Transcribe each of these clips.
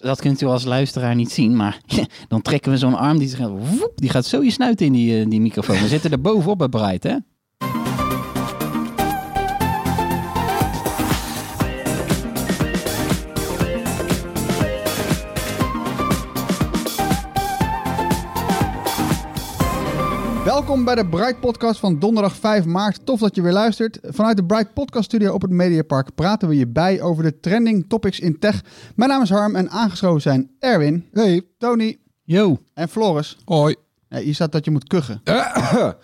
Dat kunt u als luisteraar niet zien, maar dan trekken we zo'n arm die, gaat, woep, die gaat zo je snuit in die, eh, die microfoon. We zitten er bovenop bij Bright, hè? Welkom bij de Bright Podcast van donderdag 5 maart. Tof dat je weer luistert. Vanuit de Bright Podcast Studio op het Mediapark praten we je bij over de trending topics in tech. Mijn naam is Harm en aangeschoven zijn Erwin, hey. Tony Yo. en Floris. Hoi. Ja, hier staat dat je moet kuchen.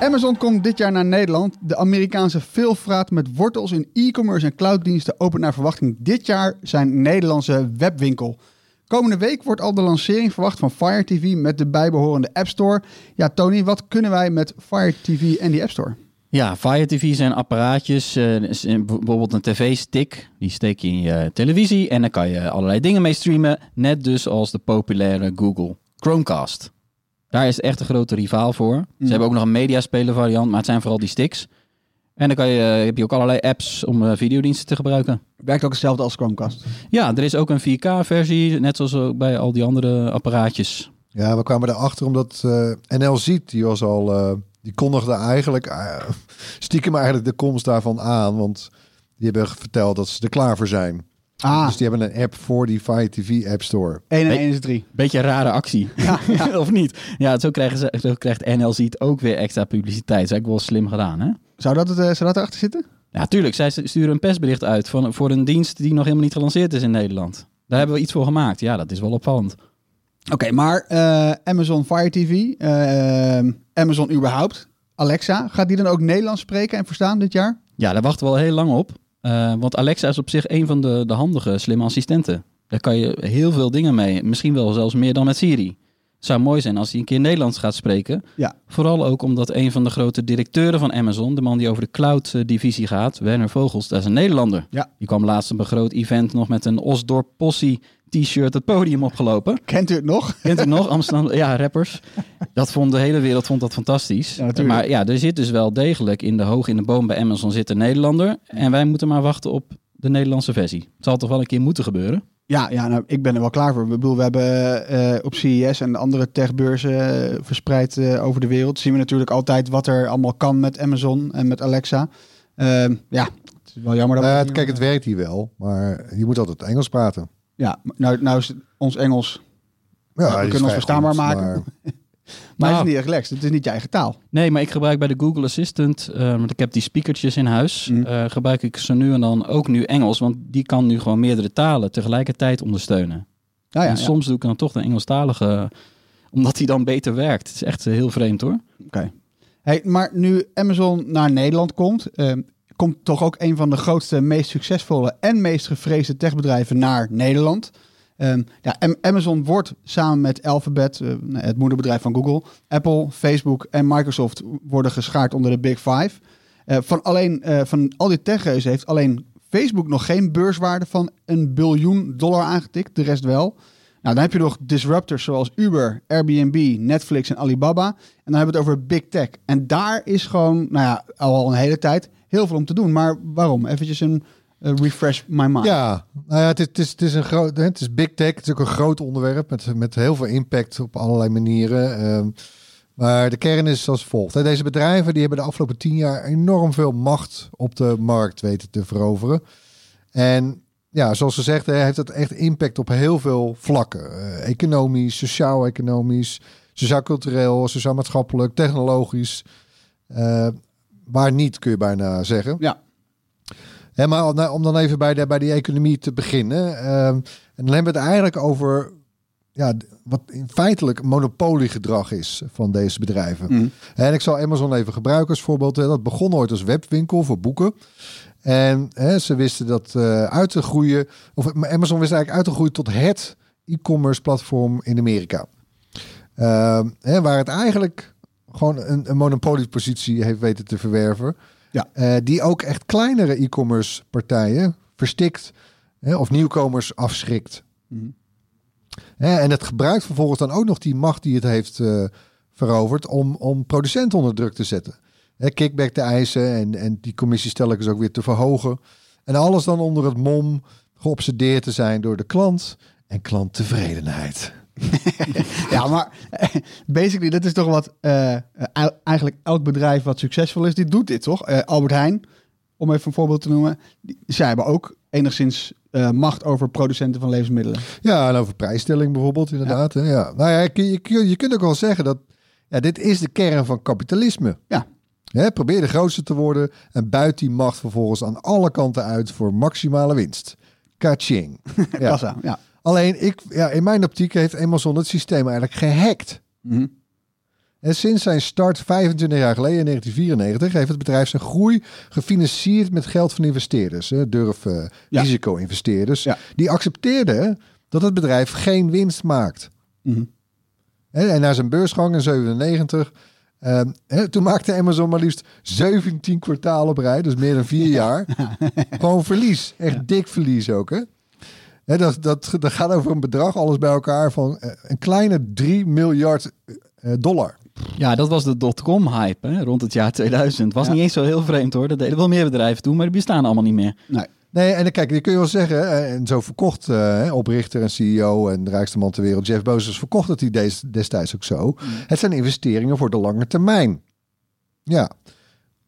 Amazon komt dit jaar naar Nederland. De Amerikaanse veelvraat met wortels in e-commerce en clouddiensten opent naar verwachting dit jaar zijn Nederlandse webwinkel. Komende week wordt al de lancering verwacht van Fire TV met de bijbehorende App Store. Ja, Tony, wat kunnen wij met Fire TV en die App Store? Ja, Fire TV zijn apparaatjes, eh, bijvoorbeeld een tv-stick. Die steek je in je televisie en dan kan je allerlei dingen mee streamen. Net dus als de populaire Google Chromecast. Daar is echt een grote rivaal voor. Ze hebben ook nog een mediaspeler variant, maar het zijn vooral die sticks. En dan kan je, heb je ook allerlei apps om eh, videodiensten te gebruiken. Werkt ook hetzelfde als Chromecast. Ja, er is ook een 4K-versie, net zoals ook bij al die andere apparaatjes. Ja, we kwamen erachter omdat eh, NL Ziet, die was al, eh, die kondigde eigenlijk eh, stiekem eigenlijk de komst daarvan aan, want die hebben verteld dat ze er klaar voor zijn. Ah, Dus die hebben een app voor die Fire TV App Store. 1 en Nee. 1 is 3. Beetje een rare actie. of niet? Ja, zo, krijgen ze, zo krijgt NL Ziet ook weer extra publiciteit. Dat is eigenlijk wel slim gedaan, hè? Zou dat, het, eh, zou dat erachter zitten? Ja, tuurlijk. Zij sturen een persbericht uit van, voor een dienst die nog helemaal niet gelanceerd is in Nederland. Daar hebben we iets voor gemaakt. Ja, dat is wel opvallend. Oké, maar eh, Amazon Fire TV, eh, Amazon überhaupt, Alexa, gaat die dan ook Nederlands spreken en verstaan dit jaar? Ja, daar wachten we al heel lang op. Want Alexa is op zich een van de, de handige, slimme assistenten. Daar kan je heel veel dingen mee. Misschien wel zelfs meer dan met Siri. Zou mooi zijn als hij een keer Nederlands gaat spreken. Ja. Vooral ook omdat een van de grote directeuren van Amazon, de man die over de cloud-divisie gaat, Werner Vogels, dat is een Nederlander. Ja. Die kwam laatst op een groot event nog met een Osdorp Possie t-shirt het podium opgelopen. Kent u het nog? Kent u het nog? Amsterdam, ja, rappers. Dat vond de hele wereld vond dat fantastisch. Ja, maar ja, er zit dus wel degelijk in de hoog in de boom bij Amazon zit een Nederlander. En wij moeten maar wachten op de Nederlandse versie. Het zal toch wel een keer moeten gebeuren. Ja, ja nou, ik ben er wel klaar voor. Ik bedoel, we hebben eh, op CES en andere techbeurzen eh, verspreid eh, over de wereld... zien we natuurlijk altijd wat er allemaal kan met Amazon en met Alexa. Ehm, ja, het is wel jammer dat... Nou het- kijk, het werkt hier wel, maar je moet altijd Engels praten. Ja, nou, nou is ons Engels... Ja, we kunnen ons verstaanbaar maken. maar- Maar het is niet echt relaxed. Het is niet je eigen taal. Nee, maar ik gebruik bij de Google Assistant, eh, want ik heb die speakertjes in huis, Mm. eh, gebruik ik ze nu en dan ook nu Engels. Want die kan nu gewoon meerdere talen tegelijkertijd ondersteunen. Nou ja, en ja. soms doe ik dan toch de Engelstalige, omdat die dan beter werkt. Het is echt eh, heel vreemd hoor. Oké. Hey, maar nu Amazon naar Nederland komt, komt toch ook een van de grootste, meest succesvolle en meest gevreesde techbedrijven naar Nederland. Ehm, ja, Am- Amazon wordt samen met Alphabet, eh, het moederbedrijf van Google, Apple, Facebook en Microsoft worden geschaard onder de Big Five. Eh, van, alleen, eh, van al die techreuzen heeft alleen Facebook nog geen beurswaarde van een biljoen dollar aangetikt, de rest wel. Nou, dan heb je nog disruptors zoals Uber, Airbnb, Netflix en Alibaba. En dan hebben we het over Big Tech. En daar is gewoon, nou ja, al een hele tijd heel veel om te doen. Maar waarom? Eventjes een eh, refresh my mind. Ja, nou ja, het is, het is, het is een groot, het is big tech. Het is ook een groot onderwerp met, met heel veel impact op allerlei manieren. Ehm, maar de kern is als volgt. Hè. Deze bedrijven die hebben de afgelopen tien jaar enorm veel macht op de markt weten te veroveren. En ja, zoals gezegd, hè, heeft het echt impact op heel veel vlakken. Eh, economisch, sociaal-economisch, sociaal-cultureel, sociaal-maatschappelijk, technologisch. Eh, waar niet, kun je bijna zeggen. Ja. Hè, maar om, om dan even bij, de, bij die economie te beginnen. ehm, en dan hebben we het eigenlijk over ja, wat in feitelijk monopoliegedrag is van deze bedrijven. Mhm. En ik zal Amazon even gebruiken als voorbeeld. Dat begon ooit als webwinkel voor boeken. En hè, ze wisten dat eh, uit te groeien. Of Amazon wist eigenlijk uit te groeien tot het e-commerce platform in Amerika. Ehm, hè, waar het eigenlijk gewoon een, een monopoliepositie heeft weten te verwerven. Ja. Eh, die ook echt kleinere e-commerce partijen verstikt. Hè, of nieuwkomers afschrikt. Mhm. Hè, en het gebruikt vervolgens dan ook nog die macht die het heeft eh, veroverd om, om producenten onder druk te zetten. Hè, kickback te eisen en, en die commissie telkens ook weer te verhogen. En alles dan onder het mom geobsedeerd te zijn door de klant en klanttevredenheid. Ja, maar basically, dit is toch wat eh, eh, eigenlijk elk bedrijf wat succesvol is, die doet dit toch? Eh, Albert Heijn, om even een voorbeeld te noemen, die, zij hebben ook enigszins eh, macht over producenten van levensmiddelen. Ja, en over prijsstelling bijvoorbeeld, inderdaad. Ja. Ja. Nou ja, je, je, je kunt ook wel zeggen dat ja, dit is de kern van kapitalisme. Ja. Hè, probeer de grootste te worden en buit die macht vervolgens aan alle kanten uit voor maximale winst. Kaching. Ja. Ja. Alleen, ik, ja, in mijn optiek heeft Amazon het systeem eigenlijk gehackt. Mhm. En sinds zijn start 25 jaar geleden, in 1994, heeft het bedrijf zijn groei gefinancierd met geld van investeerders. Hè, durf eh, Ja. risico-investeerders. Ja. Die accepteerden dat het bedrijf geen winst maakt. Mhm. Hè, En na zijn beursgang in 97, ehm, toen maakte Amazon maar liefst 17 kwartalen op rij, dus meer dan vier jaar. Gewoon verlies, echt dik verlies ook. Hè? Dat, dat, dat gaat over een bedrag, alles bij elkaar, van eh, een kleine 3 miljard eh, dollar. Ja, dat was de dotcom-hype hè, rond het jaar 2000. Was Ja. niet eens zo heel vreemd hoor. Dat deden wel meer bedrijven toen, maar die bestaan allemaal niet meer. Nee. Nee, en dan kijk, die kun je wel zeggen, en zo verkocht eh, oprichter en CEO en de rijkste man ter wereld, Jeff Bezos, verkocht het idee destijds ook zo. Het zijn investeringen voor de lange termijn. Ja.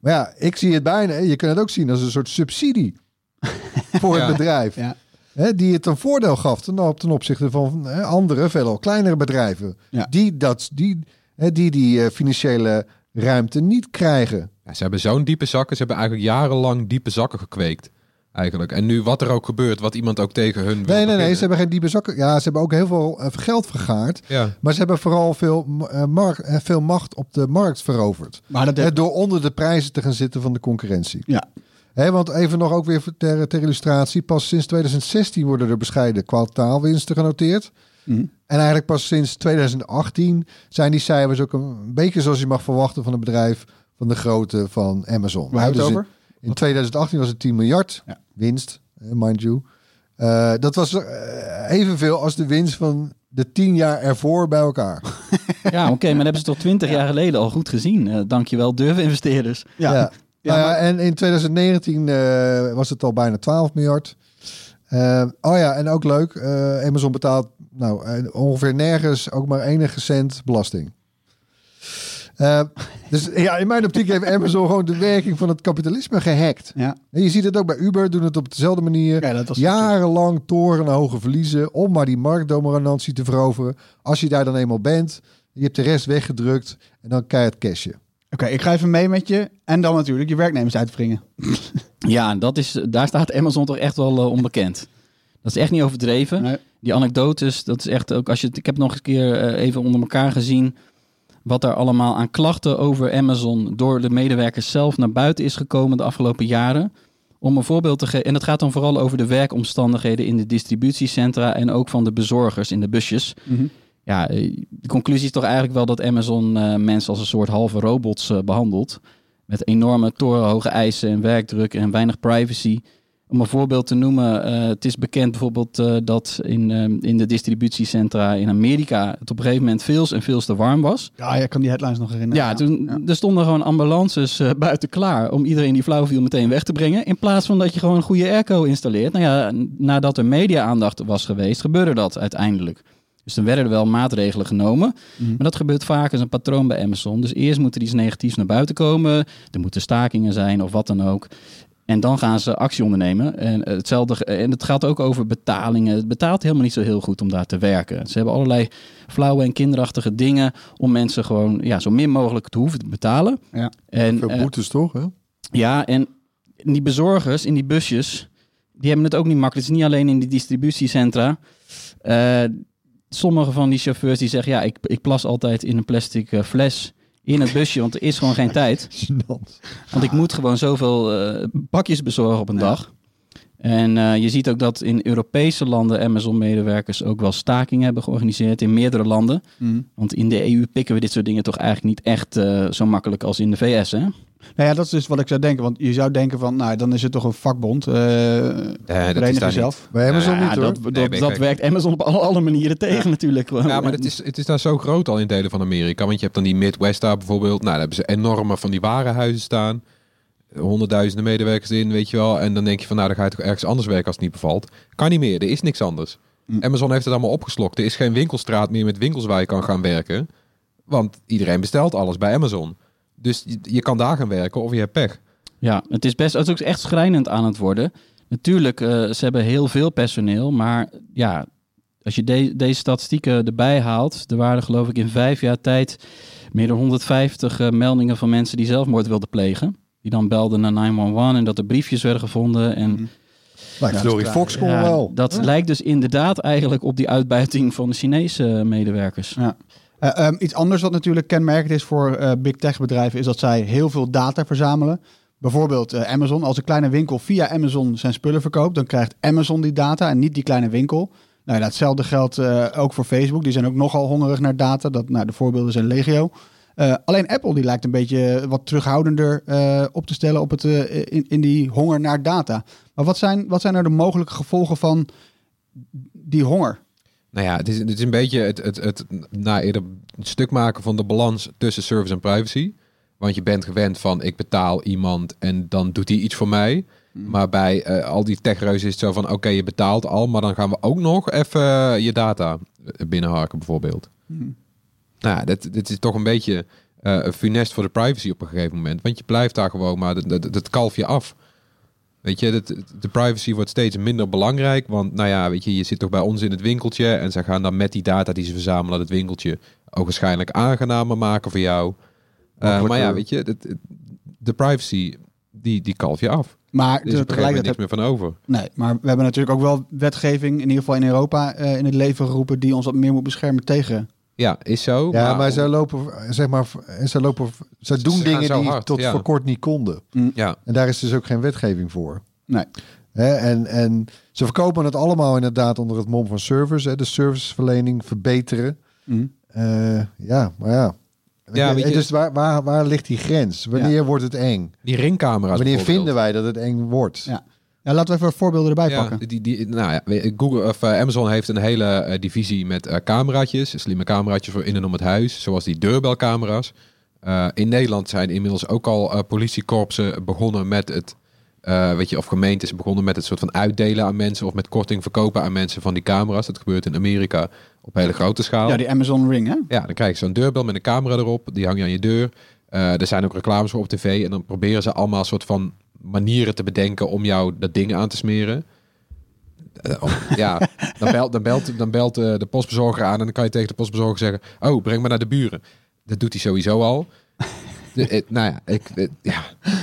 Maar ja, ik zie het bijna, je kunt het ook zien als een soort subsidie voor het Ja. bedrijf. Ja. Hè, die het een voordeel gaf ten, ten opzichte van hè, andere, veelal kleinere bedrijven. Ja. Die, dat, die, hè, die die eh, financiële ruimte niet krijgen. Ja, ze hebben zo'n diepe zakken. Ze hebben eigenlijk jarenlang diepe zakken gekweekt. Eigenlijk. En nu wat er ook gebeurt, wat iemand ook tegen hun wil Nee, nee, nee, ze hebben geen diepe zakken. Ja, ze hebben ook heel veel eh, geld vergaard. Ja, Maar ze hebben vooral veel, eh, markt, veel macht op de markt veroverd. Maar dat Hè, heeft... door onder de prijzen te gaan zitten van de concurrentie. Ja. Hè, want even nog ook weer ter, ter illustratie. Pas sinds 2016 worden er bescheiden kwartaalwinsten genoteerd. Mhm. En eigenlijk pas sinds 2018 zijn die cijfers ook een beetje zoals je mag verwachten van een bedrijf van de grootte van Amazon. Waar hebben we het Dus over? In, in 2018 was het 10 miljard Ja. winst, mind you. Eh, dat was eh, evenveel als de winst van de 10 jaar ervoor bij elkaar. Ja, oké, maar dat hebben ze toch twintig jaar geleden al goed gezien. Eh, dankjewel, durven investeerders. Ja. Ja. Ja, maar- en in 2019 eh, was het al bijna 12 miljard. Eh, oh ja, en ook leuk. eh, Amazon betaalt nou, eh, ongeveer nergens ook maar enige cent belasting. Eh, dus ja, in mijn optiek heeft Amazon gewoon de werking van het kapitalisme gehackt. Ja. En je ziet het ook bij Uber, doen het op dezelfde manier. Ja, dat was Jarenlang torenhoge verliezen om maar die marktdominantie te veroveren. Als je daar dan eenmaal bent, je hebt de rest weggedrukt en dan keihard cashen. Oké, ik ga even mee met je. En dan natuurlijk je werknemers uitwringen. Ja, dat is, daar staat Amazon toch echt wel eh, onbekend. Dat is echt niet overdreven. Nee. Die anekdotes, dat is echt ook als je het, ik heb nog eens een keer eh, even onder elkaar gezien wat er allemaal aan klachten over Amazon door de medewerkers zelf naar buiten is gekomen de afgelopen jaren. Om een voorbeeld te geven, en dat gaat dan vooral over de werkomstandigheden in de distributiecentra en ook van de bezorgers in de busjes. Mhm. Ja, eh, de conclusie is toch eigenlijk wel dat Amazon eh, mensen als een soort halve robots eh, behandelt. Met enorme torenhoge eisen en werkdruk en weinig privacy. Om een voorbeeld te noemen, het is bekend bijvoorbeeld dat in, in de distributiecentra in Amerika het op een gegeven moment veel en veel te warm was. Ja, je kan die headlines nog herinneren. Ja, toen er stonden gewoon ambulances buiten klaar om iedereen die flauw viel meteen weg te brengen. In plaats van dat je gewoon een goede airco installeert. Nou ja, nadat er media-aandacht was geweest, gebeurde dat uiteindelijk. Dus dan werden er wel maatregelen genomen. Mhm. Maar dat gebeurt vaak als een patroon bij Amazon. Dus eerst moet er iets negatiefs naar buiten komen. Er moeten stakingen zijn of wat dan ook. En dan gaan ze actie ondernemen. En, hetzelfde, en het gaat ook over betalingen. Het betaalt helemaal niet zo heel goed om daar te werken. Ze hebben allerlei flauwe en kinderachtige dingen om mensen gewoon ja, zo min mogelijk te hoeven te betalen. Ja. En, Veel eh, boetes toch? Hè? ja, en die bezorgers in die busjes, die hebben het ook niet makkelijk. Het is niet alleen in die distributiecentra. Eh, sommige van die chauffeurs die zeggen, ja, ik, ik plas altijd in een plastic eh, fles in het busje, want er is gewoon geen tijd. Want ik moet gewoon zoveel eh bakjes bezorgen op een dag. En eh, je ziet ook dat in Europese landen Amazon-medewerkers ook wel stakingen hebben georganiseerd in meerdere landen. Mhm. Want in de EU pikken we dit soort dingen toch eigenlijk niet echt zo makkelijk als in de VS, hè? Nou ja, dat is dus wat ik zou denken. Want je zou denken van, nou, dan is het toch een vakbond. eh dat is daar jezelf. Bij Amazon Ja, niet hoor. dat, Nee, werkt Amazon op alle, alle manieren tegen natuurlijk. Ja, maar het is, het is daar zo groot al in delen van Amerika. Want je hebt dan die Midwest daar bijvoorbeeld. Nou, daar hebben ze enorme van die warenhuizen staan. Honderdduizenden medewerkers in, weet je wel. En dan denk je van, nou, dan ga je toch ergens anders werken als het niet bevalt. Kan niet meer, er is niks anders. Hm. Amazon heeft het allemaal opgeslokt. Er is geen winkelstraat meer met winkels waar je kan gaan werken. Want iedereen bestelt alles bij Amazon. Dus je, je kan daar gaan werken of je hebt pech. Ja, het is best, het is ook echt schrijnend aan het worden. Natuurlijk, eh, ze hebben heel veel personeel, maar ja, als je de- deze statistieken erbij haalt, er waren geloof ik in vijf jaar tijd meer dan 150 eh, meldingen van mensen die zelfmoord wilden plegen. Die dan belden naar 911 en dat er briefjes werden gevonden. En Ja, Glory dat- Fox kon ja, wel. dat lijkt dus inderdaad eigenlijk op die uitbuiting van de Chinese medewerkers. Ja. Eh, ehm, iets anders wat natuurlijk kenmerkend is voor eh, big tech bedrijven is dat zij heel veel data verzamelen. Bijvoorbeeld eh, Amazon. Als een kleine winkel via Amazon zijn spullen verkoopt, dan krijgt Amazon die data en niet die kleine winkel. Nou, ja, hetzelfde geldt ook voor Facebook. Die zijn ook nogal hongerig naar data. Dat, nou, de voorbeelden zijn legio. Alleen Apple die lijkt een beetje wat terughoudender op te stellen op het, in, in die honger naar data. Maar wat zijn, wat zijn nou de mogelijke gevolgen van die honger? Nou ja, het is, het is een beetje het, het, het nou, eerder een stuk maken van de balans tussen service en privacy. Want je bent gewend van ik betaal iemand en dan doet hij iets voor mij. Maar bij eh, al die techreuzen is het zo van oké, je betaalt al, maar dan gaan we ook nog even eh, je data binnenharken bijvoorbeeld. Nou ja, dit, dit is toch een beetje eh funest voor de privacy op een gegeven moment. Want je blijft daar gewoon maar dat, dat, dat kalf je af. Weet je, dat, de privacy wordt steeds minder belangrijk. Want nou ja, weet je, je zit toch bij ons in het winkeltje. En ze gaan dan met die data die ze verzamelen, het winkeltje ook waarschijnlijk aangenamer maken voor jou. Eh, maar ja, weet je, het- de privacy, die, die kalf je af. Maar Er een gegeven moment niks tegelijkertijd meer van over. Nee, maar we hebben natuurlijk ook wel wetgeving, in ieder geval in Europa, eh, in het leven geroepen die ons wat meer moet beschermen tegen. Ja, is zo. Ja, maar om- zij lopen, zeg maar, zij lopen, zij doen Ze gaan dingen die hard, tot ja. voor kort niet konden. Ja, En daar is dus ook geen wetgeving voor. Nee. Hè, en, en ze verkopen het allemaal inderdaad onder het mom van service. Hè, de serviceverlening verbeteren. Mhm. Eh, ja, maar ja. Ja, je- dus waar, waar, waar ligt die grens? Wanneer wordt het eng? die ringcamera's Wanneer vinden wij dat het eng wordt? Ja. Ja, laten we even voorbeelden erbij Ja, pakken. die, die, nou ja, Google of eh, Amazon heeft een hele eh, divisie met eh cameraatjes, slimme cameraatjes voor in en om het huis, zoals die deurbelcamera's. In Nederland zijn inmiddels ook al politiekorpsen begonnen met het, weet je, of gemeentes begonnen met het soort van uitdelen aan mensen of met korting verkopen aan mensen van die camera's. Dat gebeurt in Amerika op hele grote schaal. Ja, die Amazon Ring, hè? Ja, dan krijg je zo'n deurbel met een camera erop. Die hang je aan je deur. Er zijn ook reclames voor op tv. En dan proberen ze allemaal soort van manieren te bedenken om jou dat ding aan te smeren. Eh, ja, dan belt, dan belt, dan belt eh, de postbezorger aan en dan kan je tegen de postbezorger zeggen... Oh, breng me naar de buren. Dat doet hij sowieso al. De, eh, nou ja, ik, ja,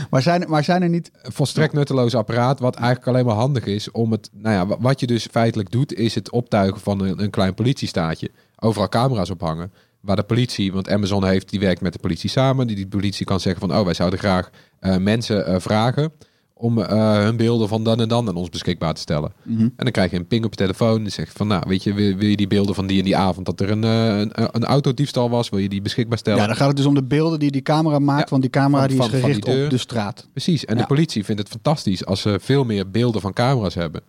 Maar zijn, maar zijn er niet... een volstrekt nutteloos apparaat, wat eigenlijk alleen maar handig is om het, nou ja, wa- wat je dus feitelijk doet, is het optuigen van een, een klein politiestaatje. Overal camera's ophangen, waar de politie, want Amazon heeft, die werkt met de politie samen, die, die politie kan zeggen van, oh, wij zouden graag eh, mensen eh, vragen om eh, hun beelden van dan en dan aan ons beschikbaar te stellen. Mhm. En dan krijg je een ping op je telefoon en zegt van, nou, weet je, wil, wil je die beelden van die en die avond dat er een, een, een autodiefstal was, wil je die beschikbaar stellen? Ja, dan gaat het dus om de beelden die die camera maakt, Ja, want die camera van- die is van- van gericht die op de straat. Precies, en Ja. de politie vindt het fantastisch als ze veel meer beelden van camera's hebben.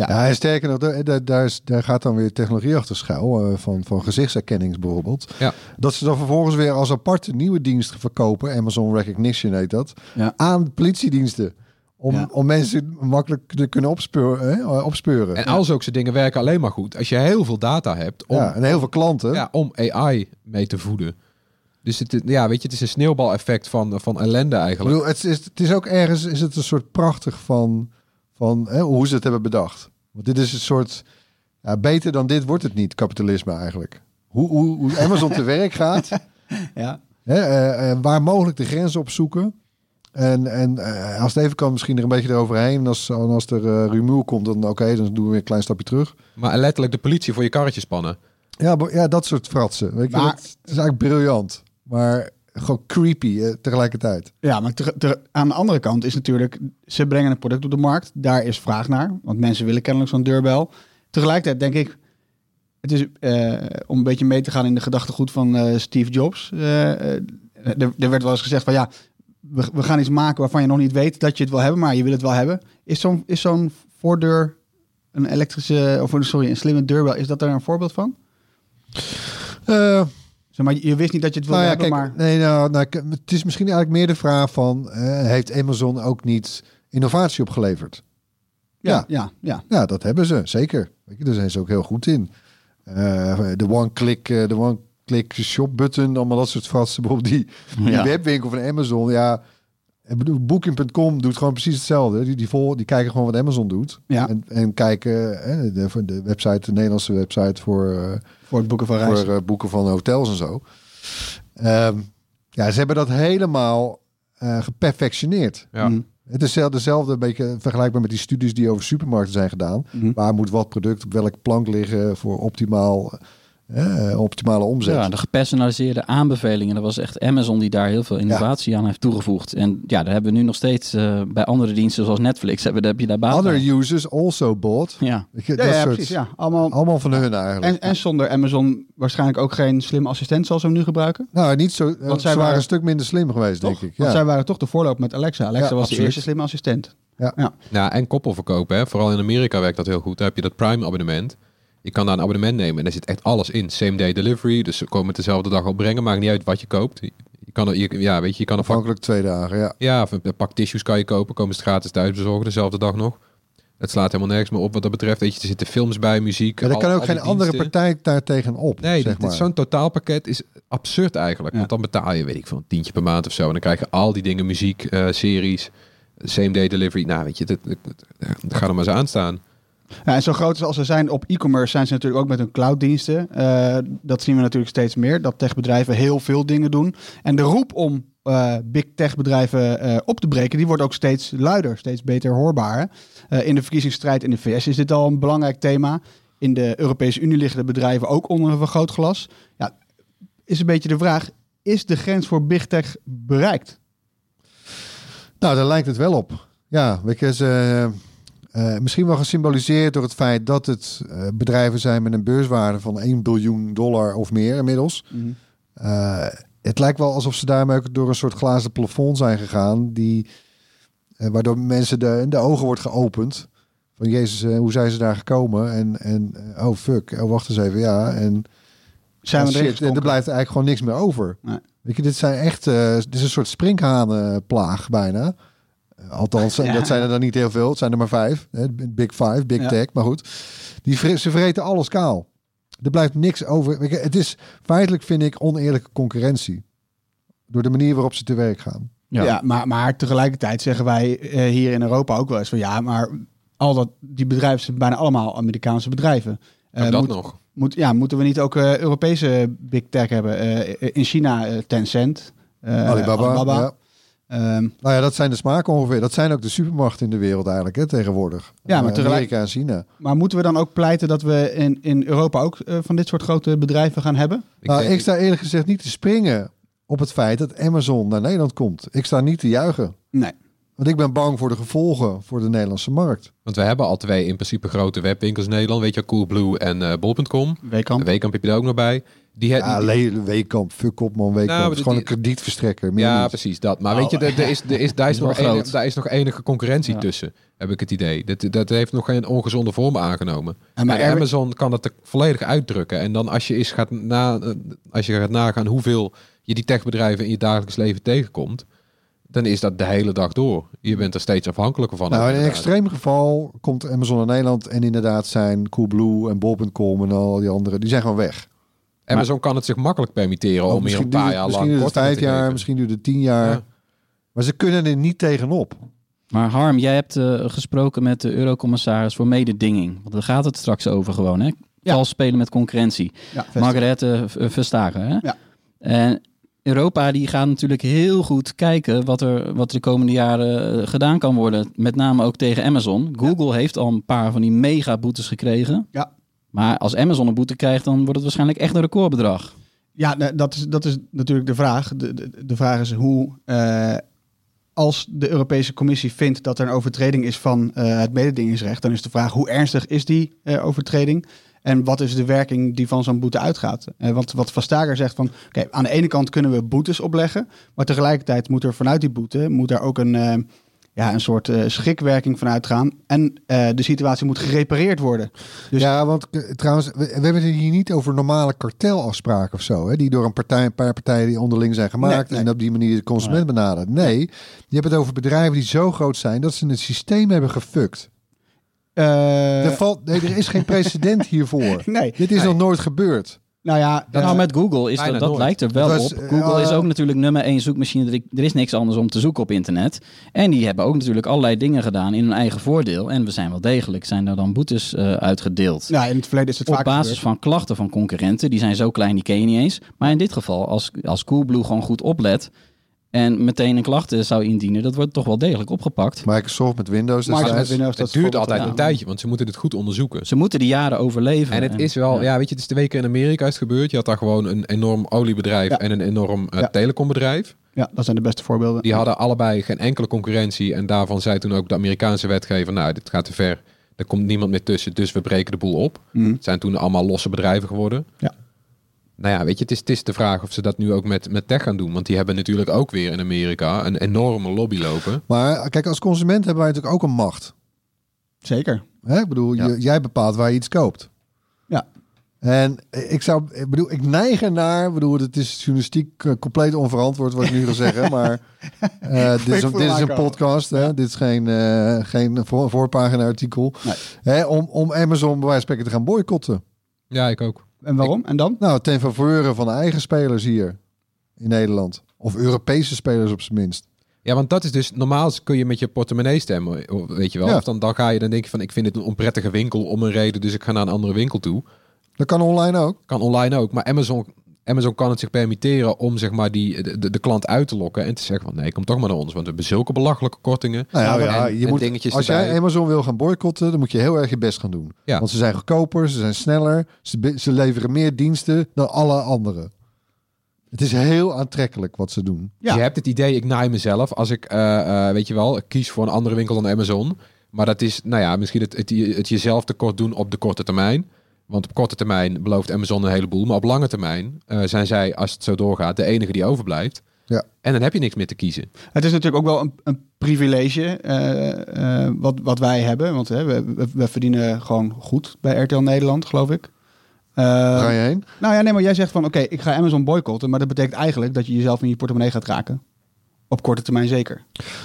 Ja. Ja, en sterker nog, daar, daar, is, daar gaat dan weer technologie achter schuil, eh, van, van gezichtsherkenning bijvoorbeeld. Ja. Dat ze dan vervolgens weer als aparte nieuwe dienst verkopen, Amazon Recognition heet dat, Ja. aan politiediensten. Om, Ja. om mensen makkelijk te kunnen opspeuren. Hè, opspeuren. En al zulke dingen werken alleen maar goed als je heel veel data hebt om, ja, en heel veel klanten. ja, om AI mee te voeden. Dus het, ja, weet je, het is een sneeuwbaleffect van, van ellende Ik eigenlijk. bedoel, het, is, het is ook ergens is het een soort prachtig van, van hè, hoe ze het hebben bedacht. Want dit is een soort... Ja, beter dan dit wordt het niet, kapitalisme eigenlijk. Hoe, hoe, hoe Amazon te werk gaat. Ja. Hè, eh, eh, waar mogelijk de grenzen opzoeken. En, en eh, als het even kan, misschien er een beetje eroverheen. En als, als er rumoer komt, dan oké, dan doen we weer een klein stapje terug. Maar letterlijk de politie voor je karretje spannen. Ja, ja dat soort fratsen. Weet je, Maar- dat, is eigenlijk briljant. Maar gewoon creepy eh, tegelijkertijd. Ja, maar aan de andere kant is natuurlijk, ze brengen een product op de markt. Daar is vraag naar, want mensen willen kennelijk zo'n deurbel. Tegelijkertijd denk ik, het is eh, om een beetje mee te gaan in de gedachtegoed van eh, Steve Jobs. er, er werd wel eens gezegd van ja, we, we gaan iets maken waarvan je nog niet weet dat je het wil hebben, maar je wil het wel hebben. Is zo'n is zo'n voordeur een elektrische, of sorry, een slimme deurbel, is dat daar een voorbeeld van? Zeg maar, je wist niet dat je het wilde nou ja, hebben, kijk, maar... nee, nou, nou, het is misschien eigenlijk meer de vraag van... eh, heeft Amazon ook niet innovatie opgeleverd? Ja, ja, ja. Ja, dat hebben ze, zeker. Weet je, daar zijn ze ook heel goed in. Eh, de one-click eh, de one-click shop button, allemaal dat soort fratsen. Bijvoorbeeld die, die Ja. webwinkel van Amazon. Ja, ik bedoel, Booking.com doet gewoon precies hetzelfde. Die, die, vol, die kijken gewoon wat Amazon doet. Ja. En, en kijken eh, de, de website, de Nederlandse website voor, eh, Voor het boeken van reizen. voor eh, boeken van hotels en zo. Ehm, ja, ze hebben dat helemaal eh, geperfectioneerd. Ja. Mm. Het is zelf- dezelfde, een beetje vergelijkbaar met die studies die over supermarkten zijn gedaan. Mhm. Waar moet wat product op welke plank liggen voor optimaal, eh, optimale omzet? Ja, de gepersonaliseerde aanbevelingen. Dat was echt Amazon die daar heel veel innovatie aan heeft toegevoegd. En ja, daar hebben we nu nog steeds eh, bij andere diensten zoals Netflix. Hebben, heb je daar baat Other bij. users also bought. Ja, je, Ja, dat ja, soort, precies. Ja. Allemaal, Allemaal van hun eigenlijk. En, en zonder Amazon waarschijnlijk ook geen slim assistent zoals ze hem nu gebruiken. nou, niet zo. Want Want zij waren een stuk minder slim geweest, Toch? denk ik. Want Ja. zij waren toch de voorloper met Alexa. Alexa Ja, was absoluut. de eerste slimme assistent. Nou, en koppelverkopen, hè. Vooral in Amerika werkt dat heel goed. Daar heb je dat Prime abonnement. Je kan daar een abonnement nemen en daar zit echt alles in. Same day delivery, dus ze komen het dezelfde dag opbrengen. Maakt niet uit wat je koopt. Je kan, er- je, ja, weet je, je kan Afhankelijk twee dagen, ja. ja, of een pak tissues kan je kopen. Komen ze gratis thuis bezorgen, dezelfde dag nog. Het slaat helemaal nergens meer op wat dat betreft. Weet je, er zitten films bij, muziek. Ja, daar al- kan ook al geen andere partij daar tegenop. Nee, zeg maar. zo'n totaalpakket is absurd eigenlijk. Ja. Want dan betaal je, weet ik veel, een tientje per maand of zo. En dan krijg je al die dingen, muziek, eh, series, same day delivery. Nou, weet je, dat, dat, dat- ga er maar eens aan staan. Ja, en zo groot als ze zijn op e-commerce zijn ze natuurlijk ook met hun clouddiensten. Eh, dat zien we natuurlijk steeds meer. Dat techbedrijven heel veel dingen doen. En de roep om eh, big tech bedrijven eh, op te breken, die wordt ook steeds luider, steeds beter hoorbaar. in de verkiezingsstrijd in de VS is dit al een belangrijk thema. In de Europese Unie liggen de bedrijven ook onder een vergrootglas. Ja, is een beetje de vraag, is de grens voor big tech bereikt? Nou, daar lijkt het wel op. Ja, weet eh, misschien wel gesymboliseerd door het feit dat het eh, bedrijven zijn met een beurswaarde van 1 biljoen dollar of meer inmiddels. Eh, het lijkt wel alsof ze daarmee ook door een soort glazen plafond zijn gegaan, die, waardoor mensen de, de ogen wordt geopend. Van Jezus, hoe zijn ze daar gekomen? En, en oh fuck, oh wacht eens even, ja. En Zijn we shit, en er blijft eigenlijk gewoon niks meer over. Nee. Weet je, dit zijn echt, dit is een soort sprinkhanenplaag bijna. Althans, Ja. dat zijn er dan niet heel veel. Het zijn er maar vijf. Hè, Big Five, Big Ja. Tech. Maar goed, die, ze vreten alles kaal. Er blijft niks over. Het is feitelijk, vind ik, oneerlijke concurrentie. Door de manier waarop ze te werk gaan. Ja, maar, maar tegelijkertijd zeggen wij eh, hier in Europa ook wel eens van ja, maar al dat, die bedrijven zijn bijna allemaal Amerikaanse bedrijven. Eh, Ook dat moet, nog. Moet, ja, moeten we niet ook eh, Europese big tech hebben? Eh, in China eh, Tencent, eh, Alibaba. Ja. Ehm, Nou ja, dat zijn de smaken ongeveer. Dat zijn ook de supermarkten in de wereld eigenlijk hè, tegenwoordig. Ja, maar Eh, tegelijk- Amerika en China. maar moeten we dan ook pleiten dat we in, in Europa ook eh, van dit soort grote bedrijven gaan hebben? Ik nou, denk- ik sta eerlijk gezegd niet te springen op het feit dat Amazon naar Nederland komt. Ik sta niet te juichen. Nee. Want ik ben bang voor de gevolgen voor de Nederlandse markt. Want we hebben al twee in principe grote webwinkels in Nederland. Weet je, Coolblue en eh bol.com. Weekamp. Weekamp heb je daar ook nog bij. Die, Ja, die- Weekamp, fuck op man, Weekamp. Nou, het is gewoon die- een kredietverstrekker. meer ja, niet. precies dat. Maar Oh. weet je, er, er is, er is, daar, is Dat nog enige, groot. daar is nog enige concurrentie Ja. tussen, heb ik het idee. Dat, dat heeft nog geen ongezonde vorm aangenomen. En maar En er- Amazon kan het er volledig uitdrukken. En dan als je eens gaat, na, als je gaat nagaan hoeveel je die techbedrijven in je dagelijks leven tegenkomt, dan is dat de hele dag door. Je bent er steeds afhankelijker van. Nou, in een extreem geval komt Amazon naar Nederland en inderdaad zijn Coolblue en Bol.com en al die andere, die zijn gewoon weg. Amazon kan het zich makkelijk permitteren Oh, om hier een paar jaar misschien lang duurt het korting vijf te jaar, geven. misschien duurt het tien jaar. Ja. Maar ze kunnen er niet tegenop. Maar Harm, jij hebt eh, gesproken met de eurocommissaris voor mededinging. Want daar gaat het straks over gewoon, hè? Ja. Vals spelen met concurrentie. Ja. Margarethe V- Vestager, hè? Ja. En Europa die gaat natuurlijk heel goed kijken wat er, wat er de komende jaren eh, gedaan kan worden. Met name ook tegen Amazon. Google heeft al een paar van die mega boetes gekregen. Ja. Maar als Amazon een boete krijgt, dan wordt het waarschijnlijk echt een recordbedrag. Ja, nee, dat is, dat is natuurlijk de vraag. De, de, de vraag is hoe, eh, als de Europese Commissie vindt dat er een overtreding is van eh, het mededingingsrecht, dan is de vraag hoe ernstig is die eh, overtreding? En wat is de werking die van zo'n boete uitgaat? Want wat Vastager zegt van, oké, aan de ene kant kunnen we boetes opleggen, maar tegelijkertijd moet er vanuit die boete moet er ook een, ja, een soort eh, schikwerking van uitgaan. En eh, de situatie moet gerepareerd worden. Dus- ja, want eh, trouwens, we, we hebben het hier niet over normale kartelafspraken of zo. Hè, die door een, partij, een paar partijen die onderling zijn gemaakt. Nee, nee. En op die manier de consument benaderen. Nee, je hebt het over bedrijven die zo groot zijn dat ze het systeem hebben gefukt. Eh, er, valt, nee, er is geen precedent hiervoor. nee, Dit is nog nooit gebeurd. Nou ja, nou, eh, met Google is dat, dat nooit. lijkt er wel was, op. eh, Google is uh, ook natuurlijk nummer één zoekmachine. Er, er is niks anders om te zoeken op internet. En die hebben ook natuurlijk allerlei dingen gedaan in hun eigen voordeel. En we zijn wel degelijk, zijn er dan boetes eh, uitgedeeld. Ja, in het verleden is het op vaak basis gebeurd. van klachten van concurrenten. Die zijn zo klein, die ken je niet eens. Maar in dit geval, als, als Coolblue gewoon goed oplet... en meteen een klacht zou indienen... dat wordt toch wel degelijk opgepakt. Microsoft met Windows. Microsoft met Windows, dat Het duurt altijd ja. een tijdje, want ze moeten het goed onderzoeken. Ze moeten die jaren overleven. En het is wel, ja. weet je, het is twee keer in Amerika is het gebeurd. Je had daar gewoon een enorm oliebedrijf Ja. en een enorm eh, Ja. telecombedrijf. Ja, dat zijn de beste voorbeelden. Die hadden allebei geen enkele concurrentie. En daarvan zei toen ook de Amerikaanse wetgever, nou, dit gaat te ver. Er komt niemand meer tussen, dus we breken de boel op. Mhm. Het zijn toen allemaal losse bedrijven geworden. Ja. Nou ja, weet je, het is, het is de vraag of ze dat nu ook met, met tech gaan doen. Want die hebben natuurlijk ook weer in Amerika een enorme lobby lopen. Maar kijk, als consument hebben wij natuurlijk ook een macht. Zeker. Hè? Ik bedoel, Ja. je- jij bepaalt waar je iets koopt. Ja. En ik zou, ik bedoel, ik neig ernaar, ik bedoel, het is journalistiek eh, compleet onverantwoord wat ik nu ga zeggen, maar eh, dit, is een, dit is een podcast, hè? dit is geen, eh, geen voor, voorpagina artikel, Nee. hè? Om, om Amazon bij wijze van spreken te gaan boycotten. Ja, ik ook. En waarom? En dan? Nou, ten faveur van de eigen spelers hier in Nederland. Of Europese spelers op zijn minst. Ja, want dat is dus normaal kun je met je portemonnee stemmen, of- weet je wel. Ja. Of dan, dan ga je dan denk je van ik vind het een onprettige winkel om een reden, dus ik ga naar een andere winkel toe. Dat kan online ook. Kan online ook, maar Amazon, Amazon kan het zich permitteren om zeg maar die de, de, de klant uit te lokken en te zeggen van nee, kom toch maar naar ons, want we hebben zulke belachelijke kortingen. Nou ja, En- ja, je en moet, dingetjes als erbij. jij Amazon wil gaan boycotten, dan moet je heel erg je best gaan doen. Ja. Want ze zijn goedkoper, ze zijn sneller, ze, ze leveren meer diensten dan alle anderen. Het is heel aantrekkelijk wat ze doen. Ja. Je hebt het idee, ik naai mezelf als ik, eh, eh, weet je wel, ik kies voor een andere winkel dan Amazon. Maar dat is, nou ja, misschien het, het, het jezelf tekort doen op de korte termijn. Want op korte termijn belooft Amazon een heleboel. Maar op lange termijn eh, zijn zij, als het zo doorgaat, de enige die overblijft. Ja. En dan heb je niks meer te kiezen. Het is natuurlijk ook wel een, een privilege eh, eh, wat, wat wij hebben. Want hè, we, we, we verdienen gewoon goed bij RTL Nederland, geloof ik. Eh, Ga je heen? nou ja, nee, maar jij zegt van oké, ik ga Amazon boycotten. Maar dat betekent eigenlijk dat je jezelf in je portemonnee gaat raken. Op korte termijn zeker.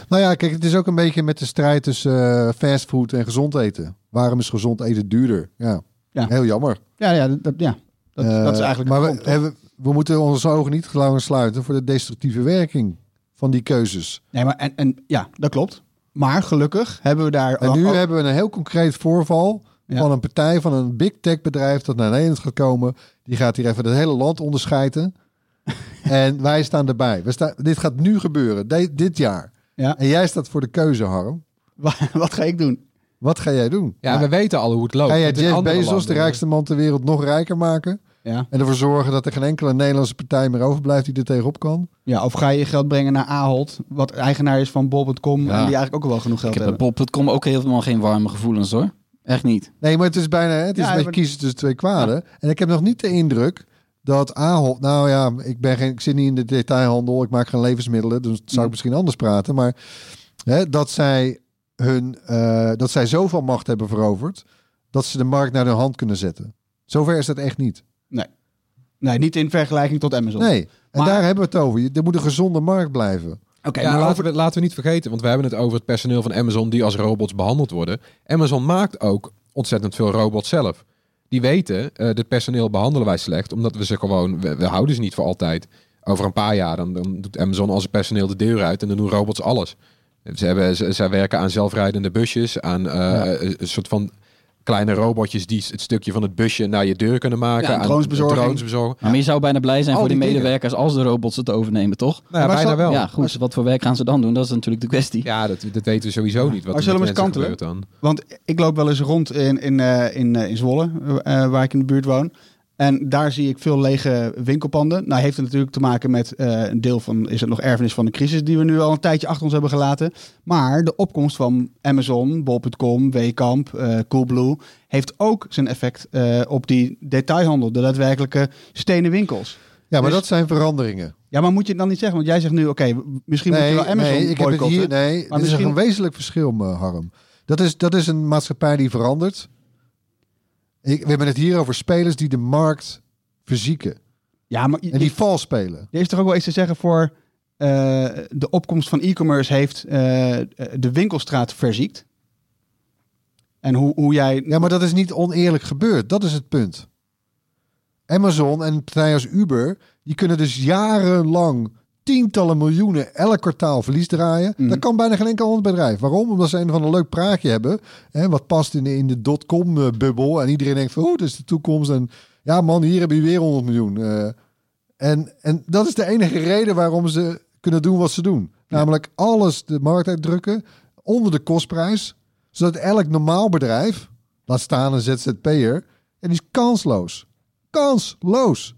Nou ja, kijk, het is ook een beetje met de strijd tussen fastfood en gezond eten. Waarom is gezond eten duurder? Ja, Ja. heel jammer. Ja, ja, dat, ja. Dat, Eh, dat is eigenlijk Maar we, hebben, we moeten onze ogen niet langer sluiten voor de destructieve werking van die keuzes. Nee, maar en, en ja, dat klopt. Maar gelukkig hebben we daar... En nu hebben we een heel concreet voorval Ja. van een partij van een big tech bedrijf dat naar Nederland gaat komen. Die gaat hier even het hele land onderscheiden. en wij staan erbij. We staan, dit gaat nu gebeuren, de- dit jaar. Ja, En jij staat voor de keuze, Harm. wa- wat ga ik doen? Wat ga jij doen? Ja, we weten al hoe het loopt. Ga jij Jeff Bezos, de rijkste man ter wereld, nog rijker maken? Ja. En ervoor zorgen dat er geen enkele Nederlandse partij meer overblijft die er tegenop kan? ja, of ga je je geld brengen naar Ahold, wat eigenaar is van Bol.com... en die eigenlijk ook wel genoeg geld Ik heb bij hebben. Bob.com ook helemaal geen warme gevoelens hoor. Echt niet. Nee, maar het is bijna, hè, het is Ja, een beetje maar- kiezen tussen twee kwaden. En ik heb nog niet de indruk dat Ahold, nou ja, ik, ben geen, ik zit niet in de detailhandel, ik maak geen levensmiddelen, dus zou ik Mm. misschien anders praten. Maar hè, dat, zij hun, eh, dat zij zoveel macht hebben veroverd, dat ze de markt naar hun hand kunnen zetten. Zover is dat echt niet. Nee, niet in vergelijking tot Amazon. Nee, en Maar- daar hebben we het over. Je- Er moet een gezonde markt blijven. Oké, ja, maar laten, over... we, laten we niet vergeten, want we hebben het over het personeel van Amazon die als robots behandeld worden. Amazon maakt ook ontzettend veel robots zelf. Die weten, eh dit personeel behandelen wij slecht, omdat we ze gewoon, we, we houden ze niet voor altijd. Over een paar jaar, dan, dan doet Amazon al zijn personeel de deur uit en dan doen robots alles. Ze hebben, ze, zij werken aan zelfrijdende busjes, aan eh, een soort van kleine robotjes die het stukje van het busje naar je deur kunnen maken. Ja, aan dronesbezorging. drones bezorgen. Maar je zou bijna blij zijn Al voor die die dingen. medewerkers als de robots het overnemen, toch? Nou ja, Maar bijna zal- wel. Ja, goed. Wat voor werk gaan ze dan doen? Dat is natuurlijk de kwestie. Ja, dat, dat weten we sowieso niet. Wat Maar er zullen we eens kantelen? gebeurt dan. Want ik loop wel eens rond in, in, eh, in, eh, in Zwolle, eh, waar ik in de buurt woon. En daar zie ik veel lege winkelpanden. Nou heeft het natuurlijk te maken met eh, een deel van, is het nog erfenis van de crisis die we nu al een tijdje achter ons hebben gelaten. Maar de opkomst van Amazon, Bol.com, Wekamp, eh Coolblue heeft ook zijn effect eh, op die detailhandel, de daadwerkelijke stenen winkels. Ja, maar Dus- dat zijn veranderingen. Ja, maar moet je het dan niet zeggen? Want jij zegt nu, oké, misschien moet je wel Amazon nee, ik heb het hier. Nee, dit is misschien- een wezenlijk verschil, Harm. Dat is, dat is een maatschappij die verandert. Ik, we hebben het hier over spelers die de markt verzieken. Ja, maar En die vals spelen. Er is toch ook wel iets te zeggen voor eh, de opkomst van e-commerce heeft eh, de winkelstraat verziekt. En hoe, hoe jij... Ja, maar dat is niet oneerlijk gebeurd. Dat is het punt. Amazon en partijen als Uber, die kunnen dus jarenlang tientallen miljoenen elk kwartaal verlies draaien. Mhm. Dat kan bijna geen enkel ander bedrijf. Waarom? Omdat ze een van een leuk praatje hebben, hè, wat past in de, in de dotcom-bubbel. En iedereen denkt van, oh, dat is de toekomst. En ja man, hier heb je weer 100 miljoen. Eh, en, en dat is de enige reden waarom ze kunnen doen wat ze doen. Namelijk alles de markt uitdrukken onder de kostprijs. Zodat elk normaal bedrijf, laat staan een ZZP'er, en die is kansloos. Kansloos.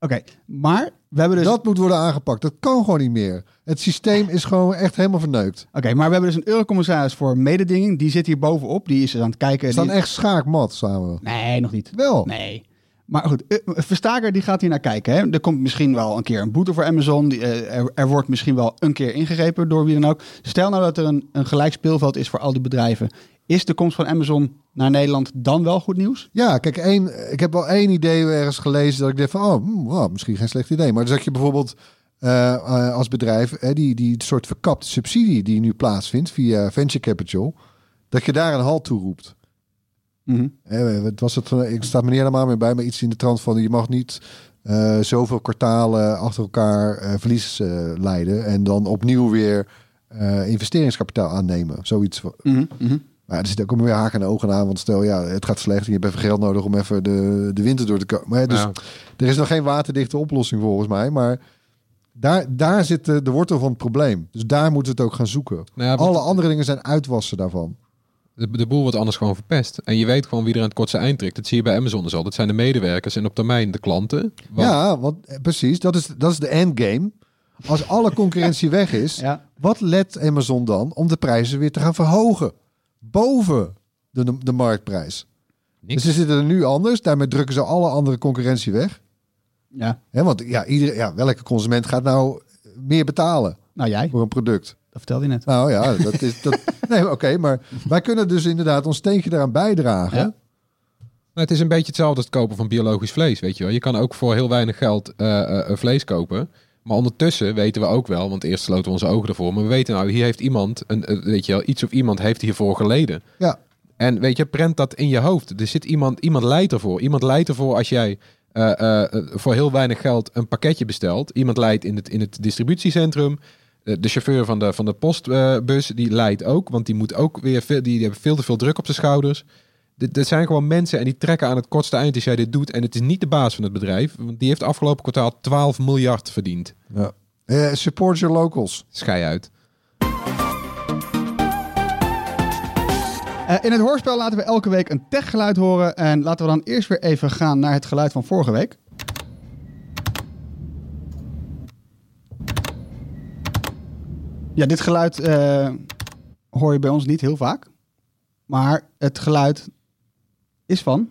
Oké, maar we hebben dus... Dat moet worden aangepakt. Dat kan gewoon niet meer. Het systeem is gewoon echt helemaal verneukt. Oké, maar we hebben dus een eurocommissaris voor mededinging. Die zit hier bovenop. Die is dus aan het kijken. We staan die- echt schaakmat samen. Nee, nog niet. Wel. Nee. Maar goed, eh, Verstaker die gaat hier naar kijken. Hè? Er komt misschien wel een keer een boete voor Amazon. Die, eh, er, wordt misschien wel een keer ingegrepen door wie dan ook. Stel nou dat er een, een gelijk speelveld is voor al die bedrijven. Is de komst van Amazon naar Nederland dan wel goed nieuws? Ja, kijk, één, ik heb wel één idee ergens gelezen dat ik dacht van, oh, hmm, misschien geen slecht idee. Maar zeg je bijvoorbeeld eh, eh, als bedrijf, eh, die, die soort verkapte subsidie die nu plaatsvindt via venture capital, dat je daar een halt toe roept. Mhm. Het was het, eh, ik sta meneer er maar mee bij, maar iets in de trant van je mag niet eh, zoveel kwartalen achter elkaar eh, verlies leiden en dan opnieuw weer investeringskapitaal aannemen. Zoiets. Mhm, mhm. Maar er zit ook weer haken en ogen aan, want stel ja, het gaat slecht en je hebt even geld nodig om even de, de winter door te komen. Maar, Dus Ja. er is nog geen waterdichte oplossing volgens mij, maar daar, daar zit de, de wortel van het probleem. Dus daar moeten we het ook gaan zoeken. Nou ja, Alle andere dingen zijn uitwassen daarvan. De, de boel wordt anders gewoon verpest. En je weet gewoon wie er aan het kortste eind trekt. Dat zie je bij Amazon dus al. Dat zijn de medewerkers en op termijn de klanten. Want- Ja, want eh, precies, dat is, dat is de endgame. Als alle concurrentie weg is, Ja. wat let Amazon dan om de prijzen weer te gaan verhogen? Boven de, de marktprijs. Niks. Dus ze zitten er nu anders. Daarmee drukken ze alle andere concurrentie weg. ja. Hè, want ja, iedereen, ja, welke consument gaat nou meer betalen Nou jij, voor een product? Dat vertelde je net. Nou ja, dat is dat. Nee, oké, maar wij kunnen dus inderdaad ons steentje eraan bijdragen. Ja. Nou, het is een beetje hetzelfde als het kopen van biologisch vlees, weet je wel. Je kan ook voor heel weinig geld eh, eh, eh, vlees kopen. Maar ondertussen weten we ook wel, want eerst sloten we onze ogen ervoor. Maar we weten nou, hier heeft iemand, een, weet je wel, iets of iemand heeft hiervoor geleden. Ja. En weet je, prent dat in je hoofd. Er zit iemand, iemand leidt ervoor. Iemand leidt ervoor als jij eh, eh, eh, voor heel weinig geld een pakketje bestelt. Iemand leidt in het, in het distributiecentrum. Eh, de chauffeur van de, van de postbus, die leidt ook. Want die moet ook weer veel, die, die hebben veel te veel druk op zijn schouders. Dit, dit zijn gewoon mensen en die trekken aan het kortste eind als jij dit doet. En het is niet de baas van het bedrijf. Want die heeft afgelopen kwartaal 12 miljard verdiend. Ja. Eh, support your locals. Schei uit. Eh, in het hoorspel laten we elke week een techgeluid horen. En laten we dan eerst weer even gaan naar het geluid van vorige week. Ja, dit geluid eh, hoor je bij ons niet heel vaak. Maar het geluid is van.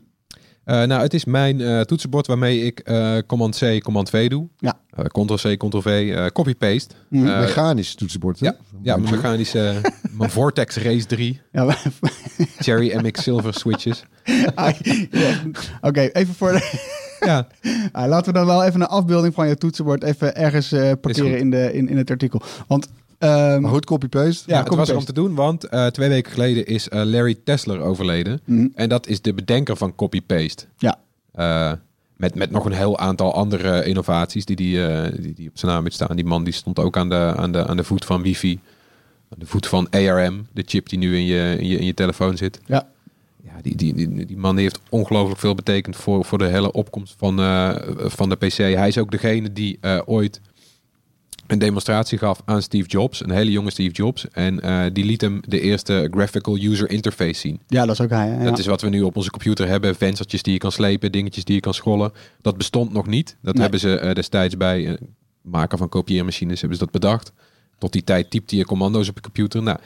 Eh, nou, het is mijn eh, toetsenbord waarmee ik eh Command-C, Command-V doe. Ja. Eh, Ctrl-C, Ctrl-V, eh, copy-paste. Eh, Mechanisch toetsenbord. hè? ja, ja, mijn mechanische, mijn Vortex Race 3, Ja, maar- Cherry MX Silver switches. Ah. Oké, even voor de... Ja, Ah, laten we dan wel even een afbeelding van je toetsenbord even ergens eh, goed. parkeren in, de, in, in het artikel. Want Ehm, Maar goed, copy-paste. Ja, Ja, het was er om te doen, want eh, twee weken geleden is eh, Larry Tesler overleden. Mhm. En dat is de bedenker van copy-paste. Ja. Eh, met, met nog een heel aantal andere innovaties die, die, die, die op zijn naam staan. Die man die stond ook aan de, aan de, aan de voet van wifi. Aan de voet van ARM, de chip die nu in je, in je, in je telefoon zit. Ja. Ja, die, die, die, die man die heeft ongelooflijk veel betekend voor, voor de hele opkomst van, eh, van de PC. Hij is ook degene die eh, ooit een demonstratie gaf aan Steve Jobs, een hele jonge Steve Jobs. En eh, die liet hem de eerste graphical user interface zien. ja, dat is ook hij. hè? Ja. Dat is wat we nu op onze computer hebben. Venstertjes die je kan slepen, dingetjes die je kan scrollen. Dat bestond nog niet. Dat Nee. hebben ze eh, destijds bij eh maken van kopieermachines hebben ze dat bedacht. Tot die tijd typte je commando's op je computer. Nou,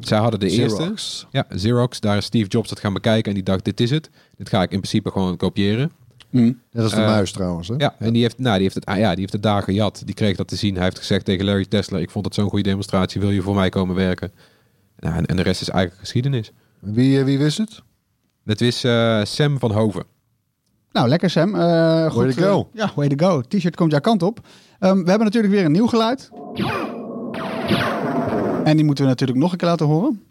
zij hadden de eerste. Xerox. Ja, Xerox. Daar is Steve Jobs dat gaan bekijken en die dacht, dit is het. Dit ga ik in principe gewoon kopiëren. Hm. Net als de Eh, muis trouwens. Hè? Ja, en die heeft, nou, die heeft het, ah, ja, die heeft het daar gejat. Die kreeg dat te zien. Hij heeft gezegd tegen Larry Tesler, ik vond het zo'n goede demonstratie. Wil je voor mij komen werken? Nou, en, en de rest is eigenlijk geschiedenis. Wie, eh, wie wist het? Dat is eh, Sam van Hoven. Nou, lekker Sam. Eh, goed, Way to go. ja, way to go. T-shirt komt jouw kant op. Ehm, we hebben natuurlijk weer een nieuw geluid. En die moeten we natuurlijk nog een keer laten horen.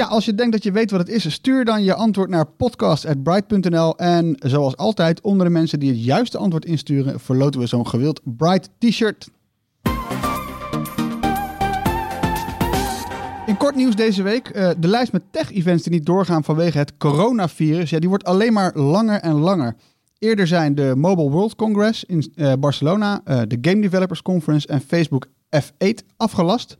Ja, als je denkt dat je weet wat het is, stuur dan je antwoord naar podcast.bright.nl. En zoals altijd, onder de mensen die het juiste antwoord insturen, verloten we zo'n gewild Bright T-shirt. In kort nieuws deze week. eh, de lijst met tech-events die niet doorgaan vanwege het coronavirus, ja, die wordt alleen maar langer en langer. Eerder zijn de Mobile World Congress in eh, Barcelona, eh, de Game Developers Conference en Facebook F8 afgelast.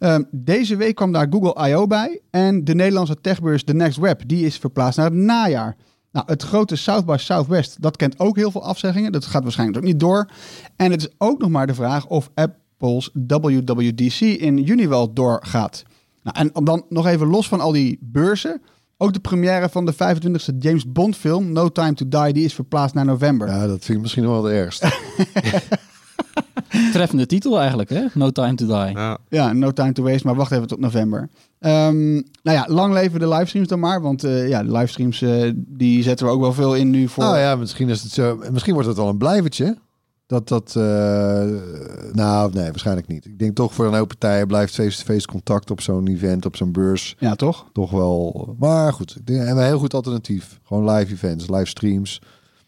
Ehm, deze week kwam daar Google I.O. bij en de Nederlandse techbeurs The Next Web, die is verplaatst naar het najaar. Nou, het grote South by Southwest, dat kent ook heel veel afzeggingen. Dat gaat waarschijnlijk ook niet door. En het is ook nog maar de vraag of Apple's WWDC in juni wel doorgaat. Nou, en dan nog even los van al die beurzen. Ook de première van de 25e James Bond film, No Time to Die, die is verplaatst naar november. Ja, dat vind ik misschien nog wel de ergste. Treffende titel eigenlijk, hè? No Time to Die. Ja. Ja, No Time to Waste, maar wacht even tot november. Ehm, nou ja, lang leven de livestreams dan maar. Want eh, ja, de livestreams eh, die zetten we ook wel veel in nu voor... Nou ja, misschien, is het zo, misschien wordt het wel een blijvertje. Dat dat... eh, nou, nee, waarschijnlijk niet. Ik denk toch voor een hoop partijen blijft face-to-face contact op zo'n event, op zo'n beurs, Ja, toch? toch wel... Maar goed, ik denk, we hebben een heel goed alternatief. Gewoon live events, live streams.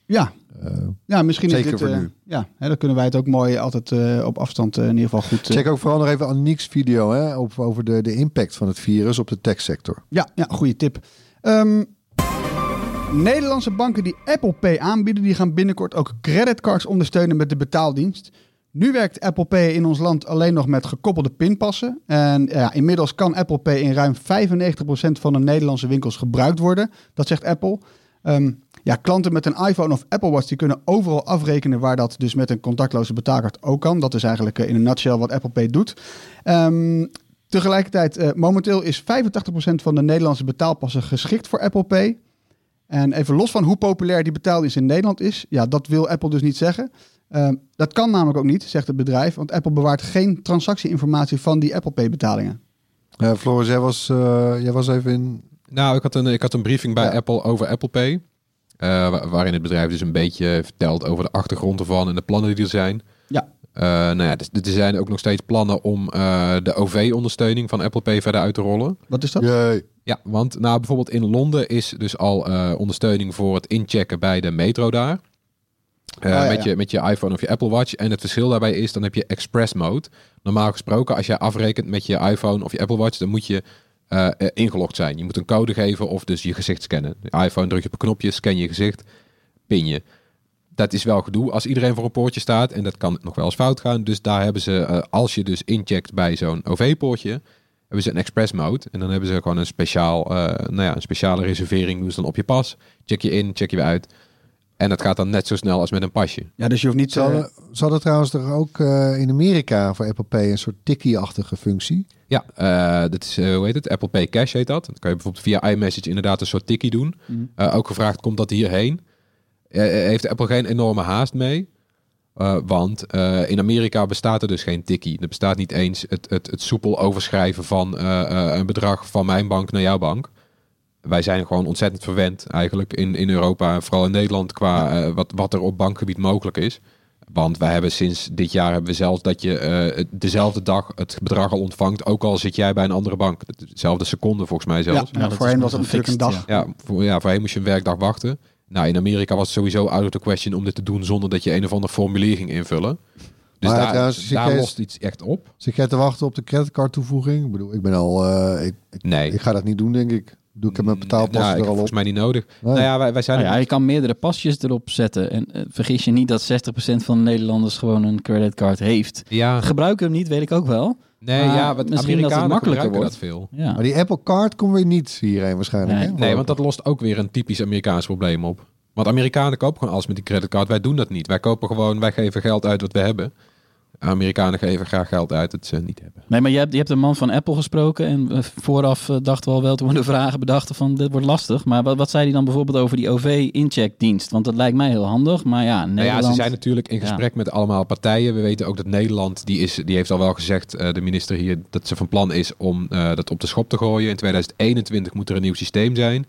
Ja, Eh, ja misschien is dit, voor eh, nu. Ja, hè, dan kunnen wij het ook mooi altijd eh, op afstand in ieder geval goed... check ook vooral nog even Aniek's video hè, op, over de, de impact van het virus op de techsector. Ja, ja goede tip. Ehm, Nederlandse banken die Apple Pay aanbieden, die gaan binnenkort ook creditcards ondersteunen met de betaaldienst. Nu werkt Apple Pay in ons land alleen nog met gekoppelde pinpassen. En ja, inmiddels kan Apple Pay in ruim 95% van de Nederlandse winkels gebruikt worden. Dat zegt Apple. Ehm, ja, klanten met een iPhone of Apple Watch die kunnen overal afrekenen waar dat dus met een contactloze betaalkaart ook kan. Dat is eigenlijk eh, in een nutshell wat Apple Pay doet. Ehm, tegelijkertijd, eh, momenteel is 85% van de Nederlandse betaalpassen geschikt voor Apple Pay. En even los van hoe populair die betaaldienst in Nederland is, ja, dat wil Apple dus niet zeggen. Ehm, dat kan namelijk ook niet, zegt het bedrijf, want Apple bewaart geen transactieinformatie van die Apple Pay betalingen. Uh, Floris, jij was, eh, jij was even in... Nou, ik had een, ik had een briefing bij Ja. Apple over Apple Pay. Eh, wa- waarin het bedrijf dus een beetje vertelt over de achtergrond ervan en de plannen die er zijn. Ja. Eh, nou ja, dus, er zijn ook nog steeds plannen om eh, de OV-ondersteuning van Apple Pay verder uit te rollen. Wat is dat? Jee. Ja, want nou, bijvoorbeeld in Londen is dus al eh, ondersteuning voor het inchecken bij de metro daar. Eh, Ah, ja, met, ja. Je, met je iPhone of je Apple Watch. En het verschil daarbij is, dan heb je Express Mode. Normaal gesproken, als je afrekent met je iPhone of je Apple Watch, dan moet je eh, eh, ingelogd zijn. Je moet een code geven of dus je gezicht scannen. De iPhone druk je op een knopje, scan je gezicht, pin je. Dat is wel gedoe als iedereen voor een poortje staat. En dat kan nog wel eens fout gaan. Dus daar hebben ze, eh, als je dus incheckt bij zo'n OV-poortje, hebben ze een express mode. En dan hebben ze gewoon een, speciaal, nou ja, een speciale reservering. Doen dan op je pas. Check je in, check je weer uit. En dat gaat dan net zo snel als met een pasje. Ja, dus je hoeft niet... Ze eh, hadden, ze hadden trouwens toch ook eh, in Amerika voor Apple Pay een soort tikkie-achtige functie. Ja, eh, dat is, eh, hoe heet het? Apple Pay Cash heet dat. Dan kan je bijvoorbeeld via iMessage inderdaad een soort tikkie doen. Mhm. Eh, ook gevraagd, komt dat hierheen? Eh, heeft Apple geen enorme haast mee? Eh, want eh, in Amerika bestaat er dus geen tikkie. Er bestaat niet eens het, het, het soepel overschrijven van eh, eh, een bedrag van mijn bank naar jouw bank. Wij zijn gewoon ontzettend verwend eigenlijk in, in Europa, vooral in Nederland, qua eh, wat, wat er op bankgebied mogelijk is. Want wij hebben sinds dit jaar hebben we zelfs dat je eh, dezelfde dag het bedrag al ontvangt, ook al zit jij bij een andere bank. Dezelfde seconde volgens mij Ja, zelfs. ja, dat voorheen was het natuurlijk een dag. Ja, voor, ja, voorheen moest je een werkdag wachten. Nou, in Amerika was het sowieso out of the question om dit te doen zonder dat je een of ander formulier ging invullen. Dus Maar daar, trouwens, daar lost iets echt op. Zit jij te wachten op de creditcard toevoeging? Ik bedoel, ik ben al... eh, ik, ik, Nee. ik ga dat niet doen, denk ik. Doe ik heb mijn betaalpas Nou, ik er al op. volgens mij niet nodig. Nee. Nou ja, wij, wij zijn Nou er ja, je kan meerdere pasjes erop zetten. En eh, vergis je niet dat 60% van de Nederlanders gewoon een creditcard heeft. ja, Gebruiken hem niet, weet ik ook wel. nee, maar ja, wat misschien dat het Amerikanen makkelijker gebruiken wordt. dat veel. Ja. Maar die Apple Card komt weer niet hierheen waarschijnlijk. Nee. hè? Nee, want dat lost ook weer een typisch Amerikaans probleem op. Want Amerikanen kopen gewoon alles met die creditcard. Wij doen dat niet. Wij kopen gewoon, wij geven geld uit wat we hebben. Amerikanen geven graag geld uit dat ze niet hebben. Nee, maar je hebt, je hebt een man van Apple gesproken. En eh, vooraf eh, dachten we al wel toen we de vragen bedachten van dit wordt lastig. Maar wat, wat zei hij dan bijvoorbeeld over die OV-incheckdienst? Want dat lijkt mij heel handig. Maar ja, Nou Nederland... ja, ze zijn natuurlijk in Ja. gesprek met allemaal partijen. We weten ook dat Nederland, die, is, die heeft al wel gezegd, eh, de minister hier, dat ze van plan is om eh, dat op de schop te gooien. In 2021 moet er een nieuw systeem zijn.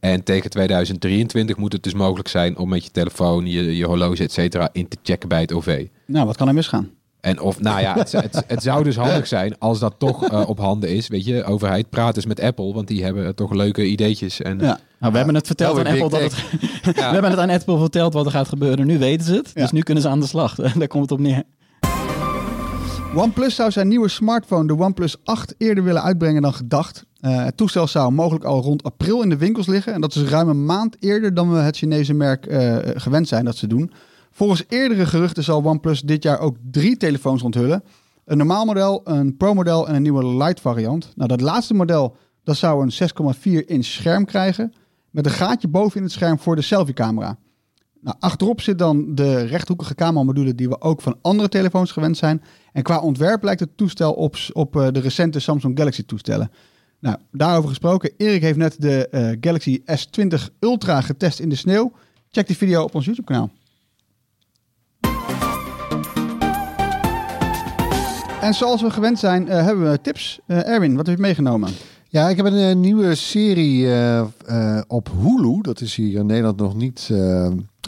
En tegen 2023 moet het dus mogelijk zijn om met je telefoon, je, je horloge, et cetera, in te checken bij het OV. Nou, wat kan er misgaan? En of, nou ja, het, het, het zou dus handig zijn als dat toch eh, op handen is. Weet je, overheid, praat eens met Apple, want die hebben toch leuke ideetjes. En, Ja. Nou, we hebben het verteld aan Apple dat het, we hebben het aan Apple verteld wat er gaat gebeuren. Nu weten ze het. Ja. Dus nu kunnen ze aan de slag. Daar komt het op neer. OnePlus zou zijn nieuwe smartphone, de OnePlus 8, eerder willen uitbrengen dan gedacht. Eh, het toestel zou mogelijk al rond april in de winkels liggen. En dat is ruim een maand eerder dan we het Chinese merk eh, gewend zijn dat ze doen. Volgens eerdere geruchten zal OnePlus dit jaar ook drie telefoons onthullen. Een normaal model, een Pro-model en een nieuwe Lite variant. Nou, dat laatste model dat zou een 6,4 inch scherm krijgen. Met een gaatje boven in het scherm voor de selfie-camera. Nou, achterop zit dan de rechthoekige cameramodule die we ook van andere telefoons gewend zijn. En qua ontwerp lijkt het toestel op, op eh, de recente Samsung Galaxy toestellen. Nou, daarover gesproken. Erik heeft net de eh, Galaxy S20 Ultra getest in de sneeuw. Check die video op ons YouTube kanaal. En zoals we gewend zijn, eh, hebben we tips. Eh, Erwin, wat heb je meegenomen? Ja, ik heb een, eh, nieuwe serie eh, eh, op Hulu. Dat is hier in Nederland nog niet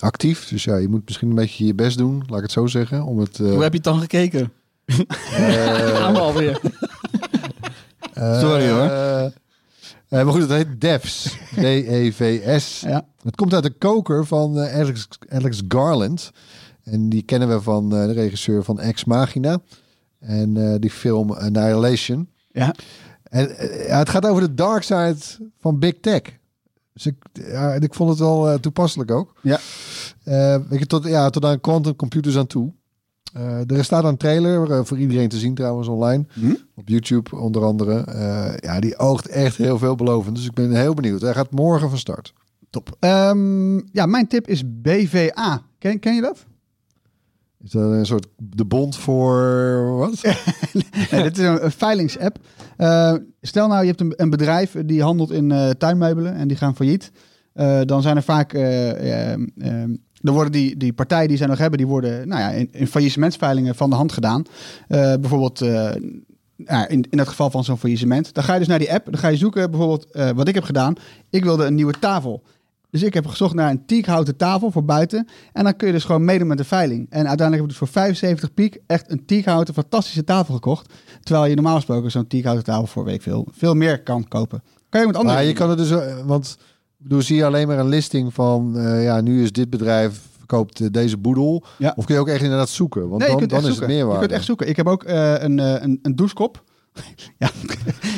actief. Dus ja, je moet misschien een beetje je best doen, laat ik het zo zeggen. Om het, eh, Hoe heb je het dan gekeken? eh, Gaan we alweer. eh, Sorry, hoor. eh, maar goed, het heet Devs. D-E-V-S. Ja. Het komt uit de koker van eh, Alex, Alex Garland. En die kennen we van eh, de regisseur van Ex Machina. En eh, die film Annihilation. Ja. En eh, het gaat over de dark side van Big Tech. Dus ik, ja, en ik vond het wel eh, toepasselijk ook. Ja. Weet je, tot, ja, tot aan quantum computers aan toe. Er staat een trailer voor iedereen te zien trouwens online. Hm? Op YouTube onder andere. Ja, die oogt echt heel veelbelovend. Dus ik ben heel benieuwd. Hij gaat morgen van start. Top. Ehm, ja, mijn tip is BVA. Ken, ken je dat? Is dat een soort de bond voor wat? Nee, dit is een, een veilingsapp. Eh, stel nou, je hebt een, een bedrijf die handelt in eh, tuinmeubelen en die gaan failliet. Eh, dan zijn er vaak, eh, eh, eh, dan worden die, die partijen die zij nog hebben, die worden nou ja, in, in faillissementsveilingen van de hand gedaan. Bijvoorbeeld ja, in, in het geval van zo'n faillissement. Dan ga je dus naar die app, dan ga je zoeken bijvoorbeeld wat ik heb gedaan. Ik wilde een nieuwe tafel. Dus ik heb gezocht naar een teakhouten tafel voor buiten. En dan kun je dus gewoon meedoen met de veiling. En uiteindelijk heb ik dus voor 75 piek echt een teakhouten fantastische tafel gekocht. Terwijl je normaal gesproken zo'n teakhouten tafel voor weet ik veel, veel meer kan kopen. Kan je met andere Maar je kan het dus, eh, want bedoel, zie je alleen maar een listing van, eh, ja, nu is dit bedrijf verkoopt eh, deze boedel. Ja. Of kun je ook echt inderdaad zoeken? Want Nee, dan, dan is zoeken. het meerwaarde. Je kunt echt zoeken. Ik heb ook een, een, een douchekop. ja,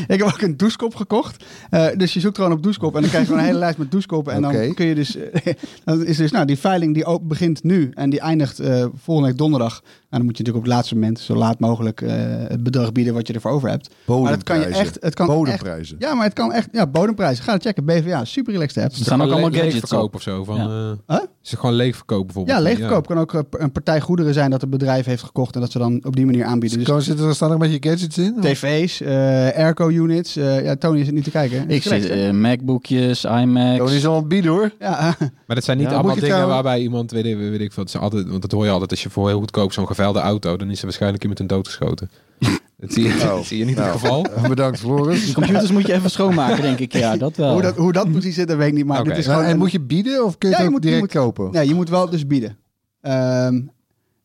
ik heb ook een douchekop gekocht. Eh, dus je zoekt gewoon op douchekop en dan krijg je gewoon een hele lijst met douchekoppen. En dan kun je dus, dan is dus, nou, die veiling die begint nu en die eindigt eh, volgende week donderdag. Nou, dan moet je natuurlijk op het laatste moment zo laat mogelijk eh, het bedrag bieden wat je ervoor over hebt. Maar dat kan je echt, het kan echt, Bodemprijzen. ja, maar het kan echt, ja, bodemprijzen. Ga het checken, BVA, super relaxed app. Er staan ook allemaal gadgets op. of zo. Van, Ja. eh, Huh? Is het gewoon leegverkoop bijvoorbeeld? Ja, leegverkoop kan ook eh, een partij goederen zijn dat het bedrijf heeft gekocht en dat ze dan op die manier aanbieden. Dus Kan, zitten er staan er met je gadgets in? tv's, eh airco-units. eh, ja, Tony is het niet te kijken. hè? Ik hè? eh, MacBookjes, iMacs. Tony is al bieden hoor. Ja, Maar dat zijn niet Ja, allemaal dingen trouwens- waarbij iemand, weet ik, weet ik veel, het is altijd, want dat hoor je altijd, als je voor heel goedkoop zo'n geveilde auto, dan is er waarschijnlijk iemand in doodgeschoten. dat zie je, Oh. dat zie je niet in Nou. het geval. Bedankt Floris. Die computers moet je even schoonmaken, denk ik. Ja, dat wel. hoe, dat, hoe dat precies zit, dat weet ik niet. Maar dit is Nou, gewoon en een- moet je bieden of kun je Ja, het je moet- je direct moet- kopen? Nee, je moet wel dus bieden. Ehm,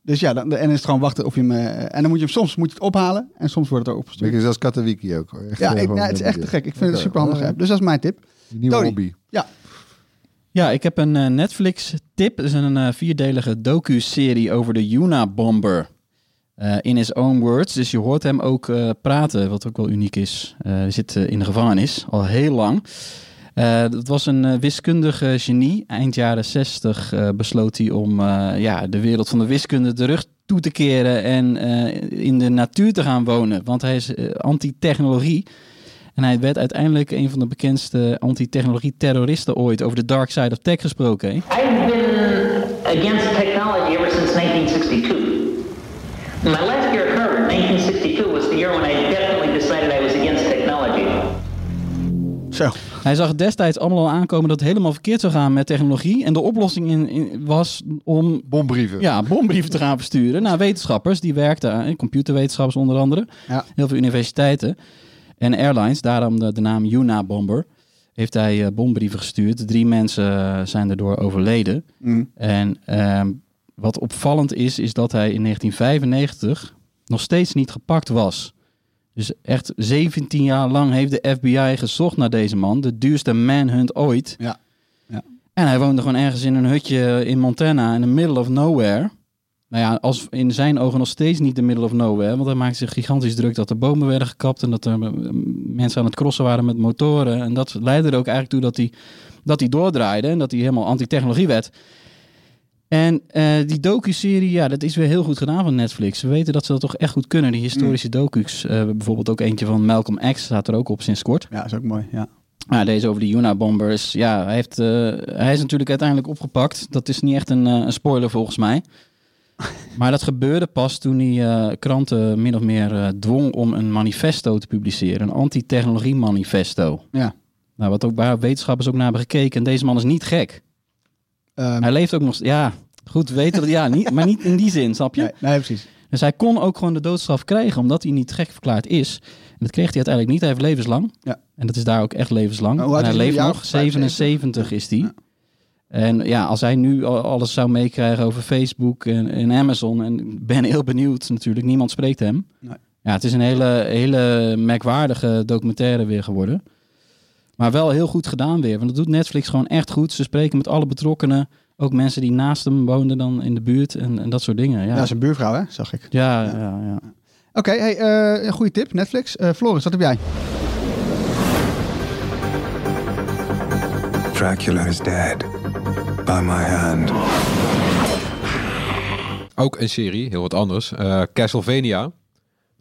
Dus ja, dan, en is het gewoon wachten of je hem... eh, en dan moet je hem soms moet je het ophalen en soms wordt het ook opgestuurd. Zoals Katawiki ook. hoor. Echt, Ja, ik, het is echt te gek. Ik vind het Oké. super handig. Ja, ja. Dus dat is mijn tip. Nieuwe Tony. hobby. Ja, ik heb een eh, Netflix-tip. Het is een eh, vierdelige docu-serie over de Yuna-bomber. Eh, in his own words. Dus je hoort hem ook praten, wat ook wel uniek is. Hij zit in de gevangenis, al heel lang. Dat was een wiskundige genie. Eind jaren 60 eh, besloot hij om ja, de wereld van de wiskunde de rug toe te keren en in de natuur te gaan wonen. Want hij is anti-technologie. En hij werd uiteindelijk een van de bekendste anti-technologie-terroristen ooit over de dark side of tech gesproken. hè? I've been against technology ever since 1962. My last year at Harvard, 1962, was the year when I definitely decided I was against technology. Zo. Hij zag destijds allemaal al aankomen dat het helemaal verkeerd zou gaan met technologie. En de oplossing in, in- was om Bombrieven. ja, bombrieven te gaan versturen naar wetenschappers. Die werkten aan computerwetenschappers onder andere. Ja. Heel veel universiteiten en airlines. Daarom de, de naam Yuna Bomber. Heeft hij eh, bombrieven gestuurd. Drie mensen eh, zijn daardoor overleden. Mm. En ehm, wat opvallend is, is dat hij in 1995 nog steeds niet gepakt was. Dus echt 17 jaar lang heeft de FBI gezocht naar deze man. De duurste manhunt ooit. Ja. Ja. En hij woonde gewoon ergens in een hutje in Montana, in the middle of nowhere. Nou ja, als in zijn ogen nog steeds niet de middle of nowhere. Want hij maakte zich gigantisch druk dat er bomen werden gekapt. En dat er eh, mensen aan het crossen waren met motoren. En dat leidde er ook eigenlijk toe dat hij, dat hij doordraaide. En dat hij helemaal anti-technologie werd. En eh, die docu-serie, ja, dat is weer heel goed gedaan van Netflix. We weten dat ze dat toch echt goed kunnen, die historische docu's. Eh, bijvoorbeeld ook eentje van Malcolm X staat er ook op sinds kort. Ja, is ook mooi. Ja. Deze over de Yuna-bombers, ja, hij, heeft, hij is natuurlijk uiteindelijk opgepakt. Dat is niet echt een, een spoiler volgens mij. Maar dat gebeurde pas toen hij eh, kranten min of meer eh, dwong om een manifesto te publiceren. Een anti-technologie manifesto. Ja. Nou, wat ook waar wetenschappers ook naar hebben gekeken. En deze man is niet gek. Ehm, Hij leeft ook nog... Ja, goed weten dat... Ja, niet, maar niet in die zin, snap je? nee, nee, precies. Dus hij kon ook gewoon de doodstraf krijgen, omdat hij niet gek verklaard is. En dat kreeg hij uiteindelijk niet. Hij heeft levenslang. Ja. En dat is daar ook echt levenslang. Nou, en hij leeft nog. jaar of 77 is hij. Ja. En ja, als hij nu al- alles zou meekrijgen over Facebook en, en Amazon... en ben heel benieuwd natuurlijk, niemand spreekt hem. Nee. Ja, het is een hele, hele merkwaardige documentaire weer geworden. Maar wel heel goed gedaan weer. Want dat doet Netflix gewoon echt goed. Ze spreken met alle betrokkenen. Ook mensen die naast hem woonden dan in de buurt en, en dat soort dingen. Ja, Ja, zijn buurvrouw, hè? Zag ik. ja, ja. ja, Oké, hey, eh, een goede tip. Netflix. Eh, Floris, wat heb jij? Dracula is dead. By my hand. Ook een serie, heel wat anders. Eh, Castlevania.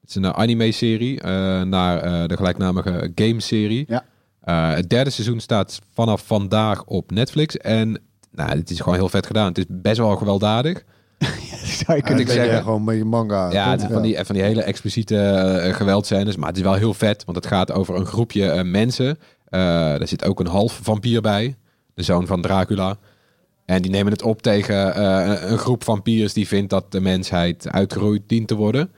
Het is een eh, anime-serie eh, naar eh, de gelijknamige game-serie. Ja. Eh, het derde seizoen staat vanaf vandaag op Netflix. En nou, het is gewoon heel vet gedaan. Het is best wel gewelddadig. Zou je je zeggen. gewoon een beetje manga. Ja, het is van die, van die hele expliciete uh, geweldscènes. Maar het is wel heel vet, want het gaat over een groepje eh, mensen. Eh daar zit ook een half vampier bij. De zoon van Dracula. En die nemen het op tegen eh, een, een groep vampiers die vindt dat de mensheid uitgeroeid dient te worden.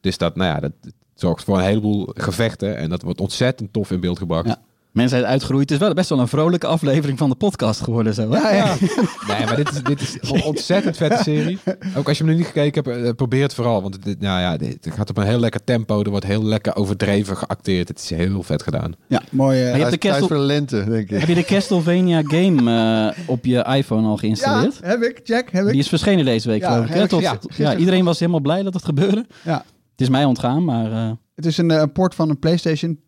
Dus dat, nou ja, dat zorgt voor een heleboel gevechten. En dat wordt ontzettend tof in beeld gebracht. Mensen zijn uitgeroeid. Het is wel best wel een vrolijke aflevering van de podcast geworden zo. Hè? Ja, ja. Nee, maar dit is, dit is een ontzettend vette serie. Ook als je hem nog niet gekeken hebt, eh, probeer het vooral. Want het, nou ja, dit gaat op een heel lekker tempo. Er wordt heel lekker overdreven geacteerd. Het is heel vet gedaan. Ja, mooi. eh, je hebt de voor de lente, denk ik. Heb je de Castlevania game eh, op je iPhone al ja, geïnstalleerd? heb ik. Check, heb ik. Die is verschenen deze week, Ja, geloof ik. Hè? Tot, ja, iedereen was helemaal blij dat het gebeurde. Ja. Het is mij ontgaan, maar eh, Het is een, een port van een PlayStation.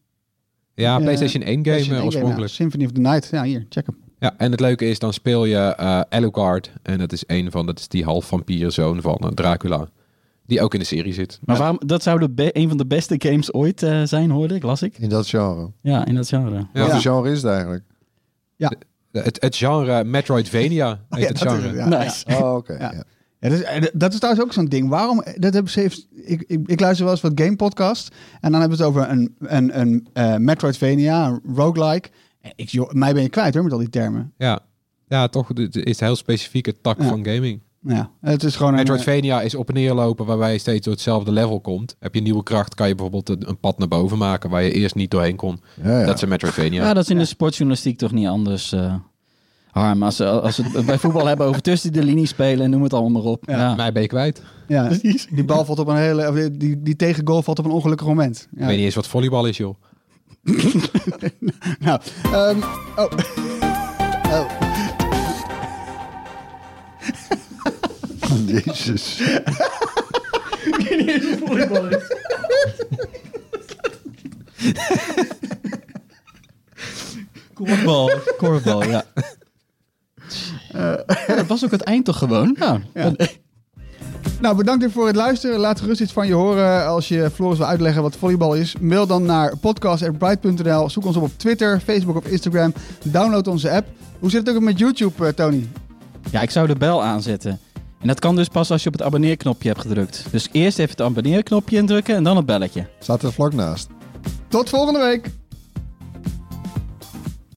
Ja, eh, PlayStation 1 game PlayStation eh, 1 game, oorspronkelijk. ja. Symphony of the Night. Ja, hier, check hem. Ja, en het leuke is, dan speel je eh Alucard. En dat is een van, dat is die half vampierzoon van Dracula. Die ook in de serie zit. maar waarom, dat zou de een van de beste games ooit eh, zijn, hoorde ik, las ik. In dat genre. Ja, in dat genre. Ja. Wat voor genre is het eigenlijk? Het, het genre Metroidvania heet Ja, het genre. het, ja. Nice. Oh, oké. Ja. Ja. Ja, dat, is, eh, dat is trouwens ook zo'n ding. Waarom? Dat hebben ze heeft, ik, ik, ik luister wel eens wat game podcast en dan hebben ze het over een, een, een eh, Metroidvania, een roguelike. Ik, joh, mij ben je kwijt hoor met al die termen. Ja, ja toch. Het is een heel specifieke tak Ja. van gaming. Ja, het is gewoon een, eh, Metroidvania is op en neer lopen waarbij je steeds door hetzelfde level komt. Heb je een nieuwe kracht, kan je bijvoorbeeld een, een pad naar boven maken waar je eerst niet doorheen kon. Ja, ja. Dat is een Metroidvania. Ja, dat is in de sportjournalistiek toch niet anders. eh. Harm, als, ze- als we het bij voetbal hebben over tussen de linie spelen en noem het allemaal maar op. Ja. Mij ben je kwijt. Ja, die bal valt op een hele, of die, die, die tegengoal valt op een ongelukkig moment. Ja. Ik weet niet eens wat volleybal is, joh. Nou, ehm, oh. oh. Jezus. Korfbal. Korfbal, ja. Ja, dat was ook het eind toch gewoon? Nou, Ja. Nou, bedankt weer voor het luisteren. Laat gerust iets van je horen. Als je Floris wil uitleggen wat volleybal is, mail dan naar podcast.bright.nl. Zoek ons op op Twitter, Facebook of Instagram. Download onze app. Hoe zit het ook met YouTube, eh, Tony? ja, ik zou de bel aanzetten. En dat kan dus pas als je op het abonneerknopje hebt gedrukt. Dus eerst even het abonneerknopje indrukken en dan het belletje. Staat er vlak naast. Tot volgende week.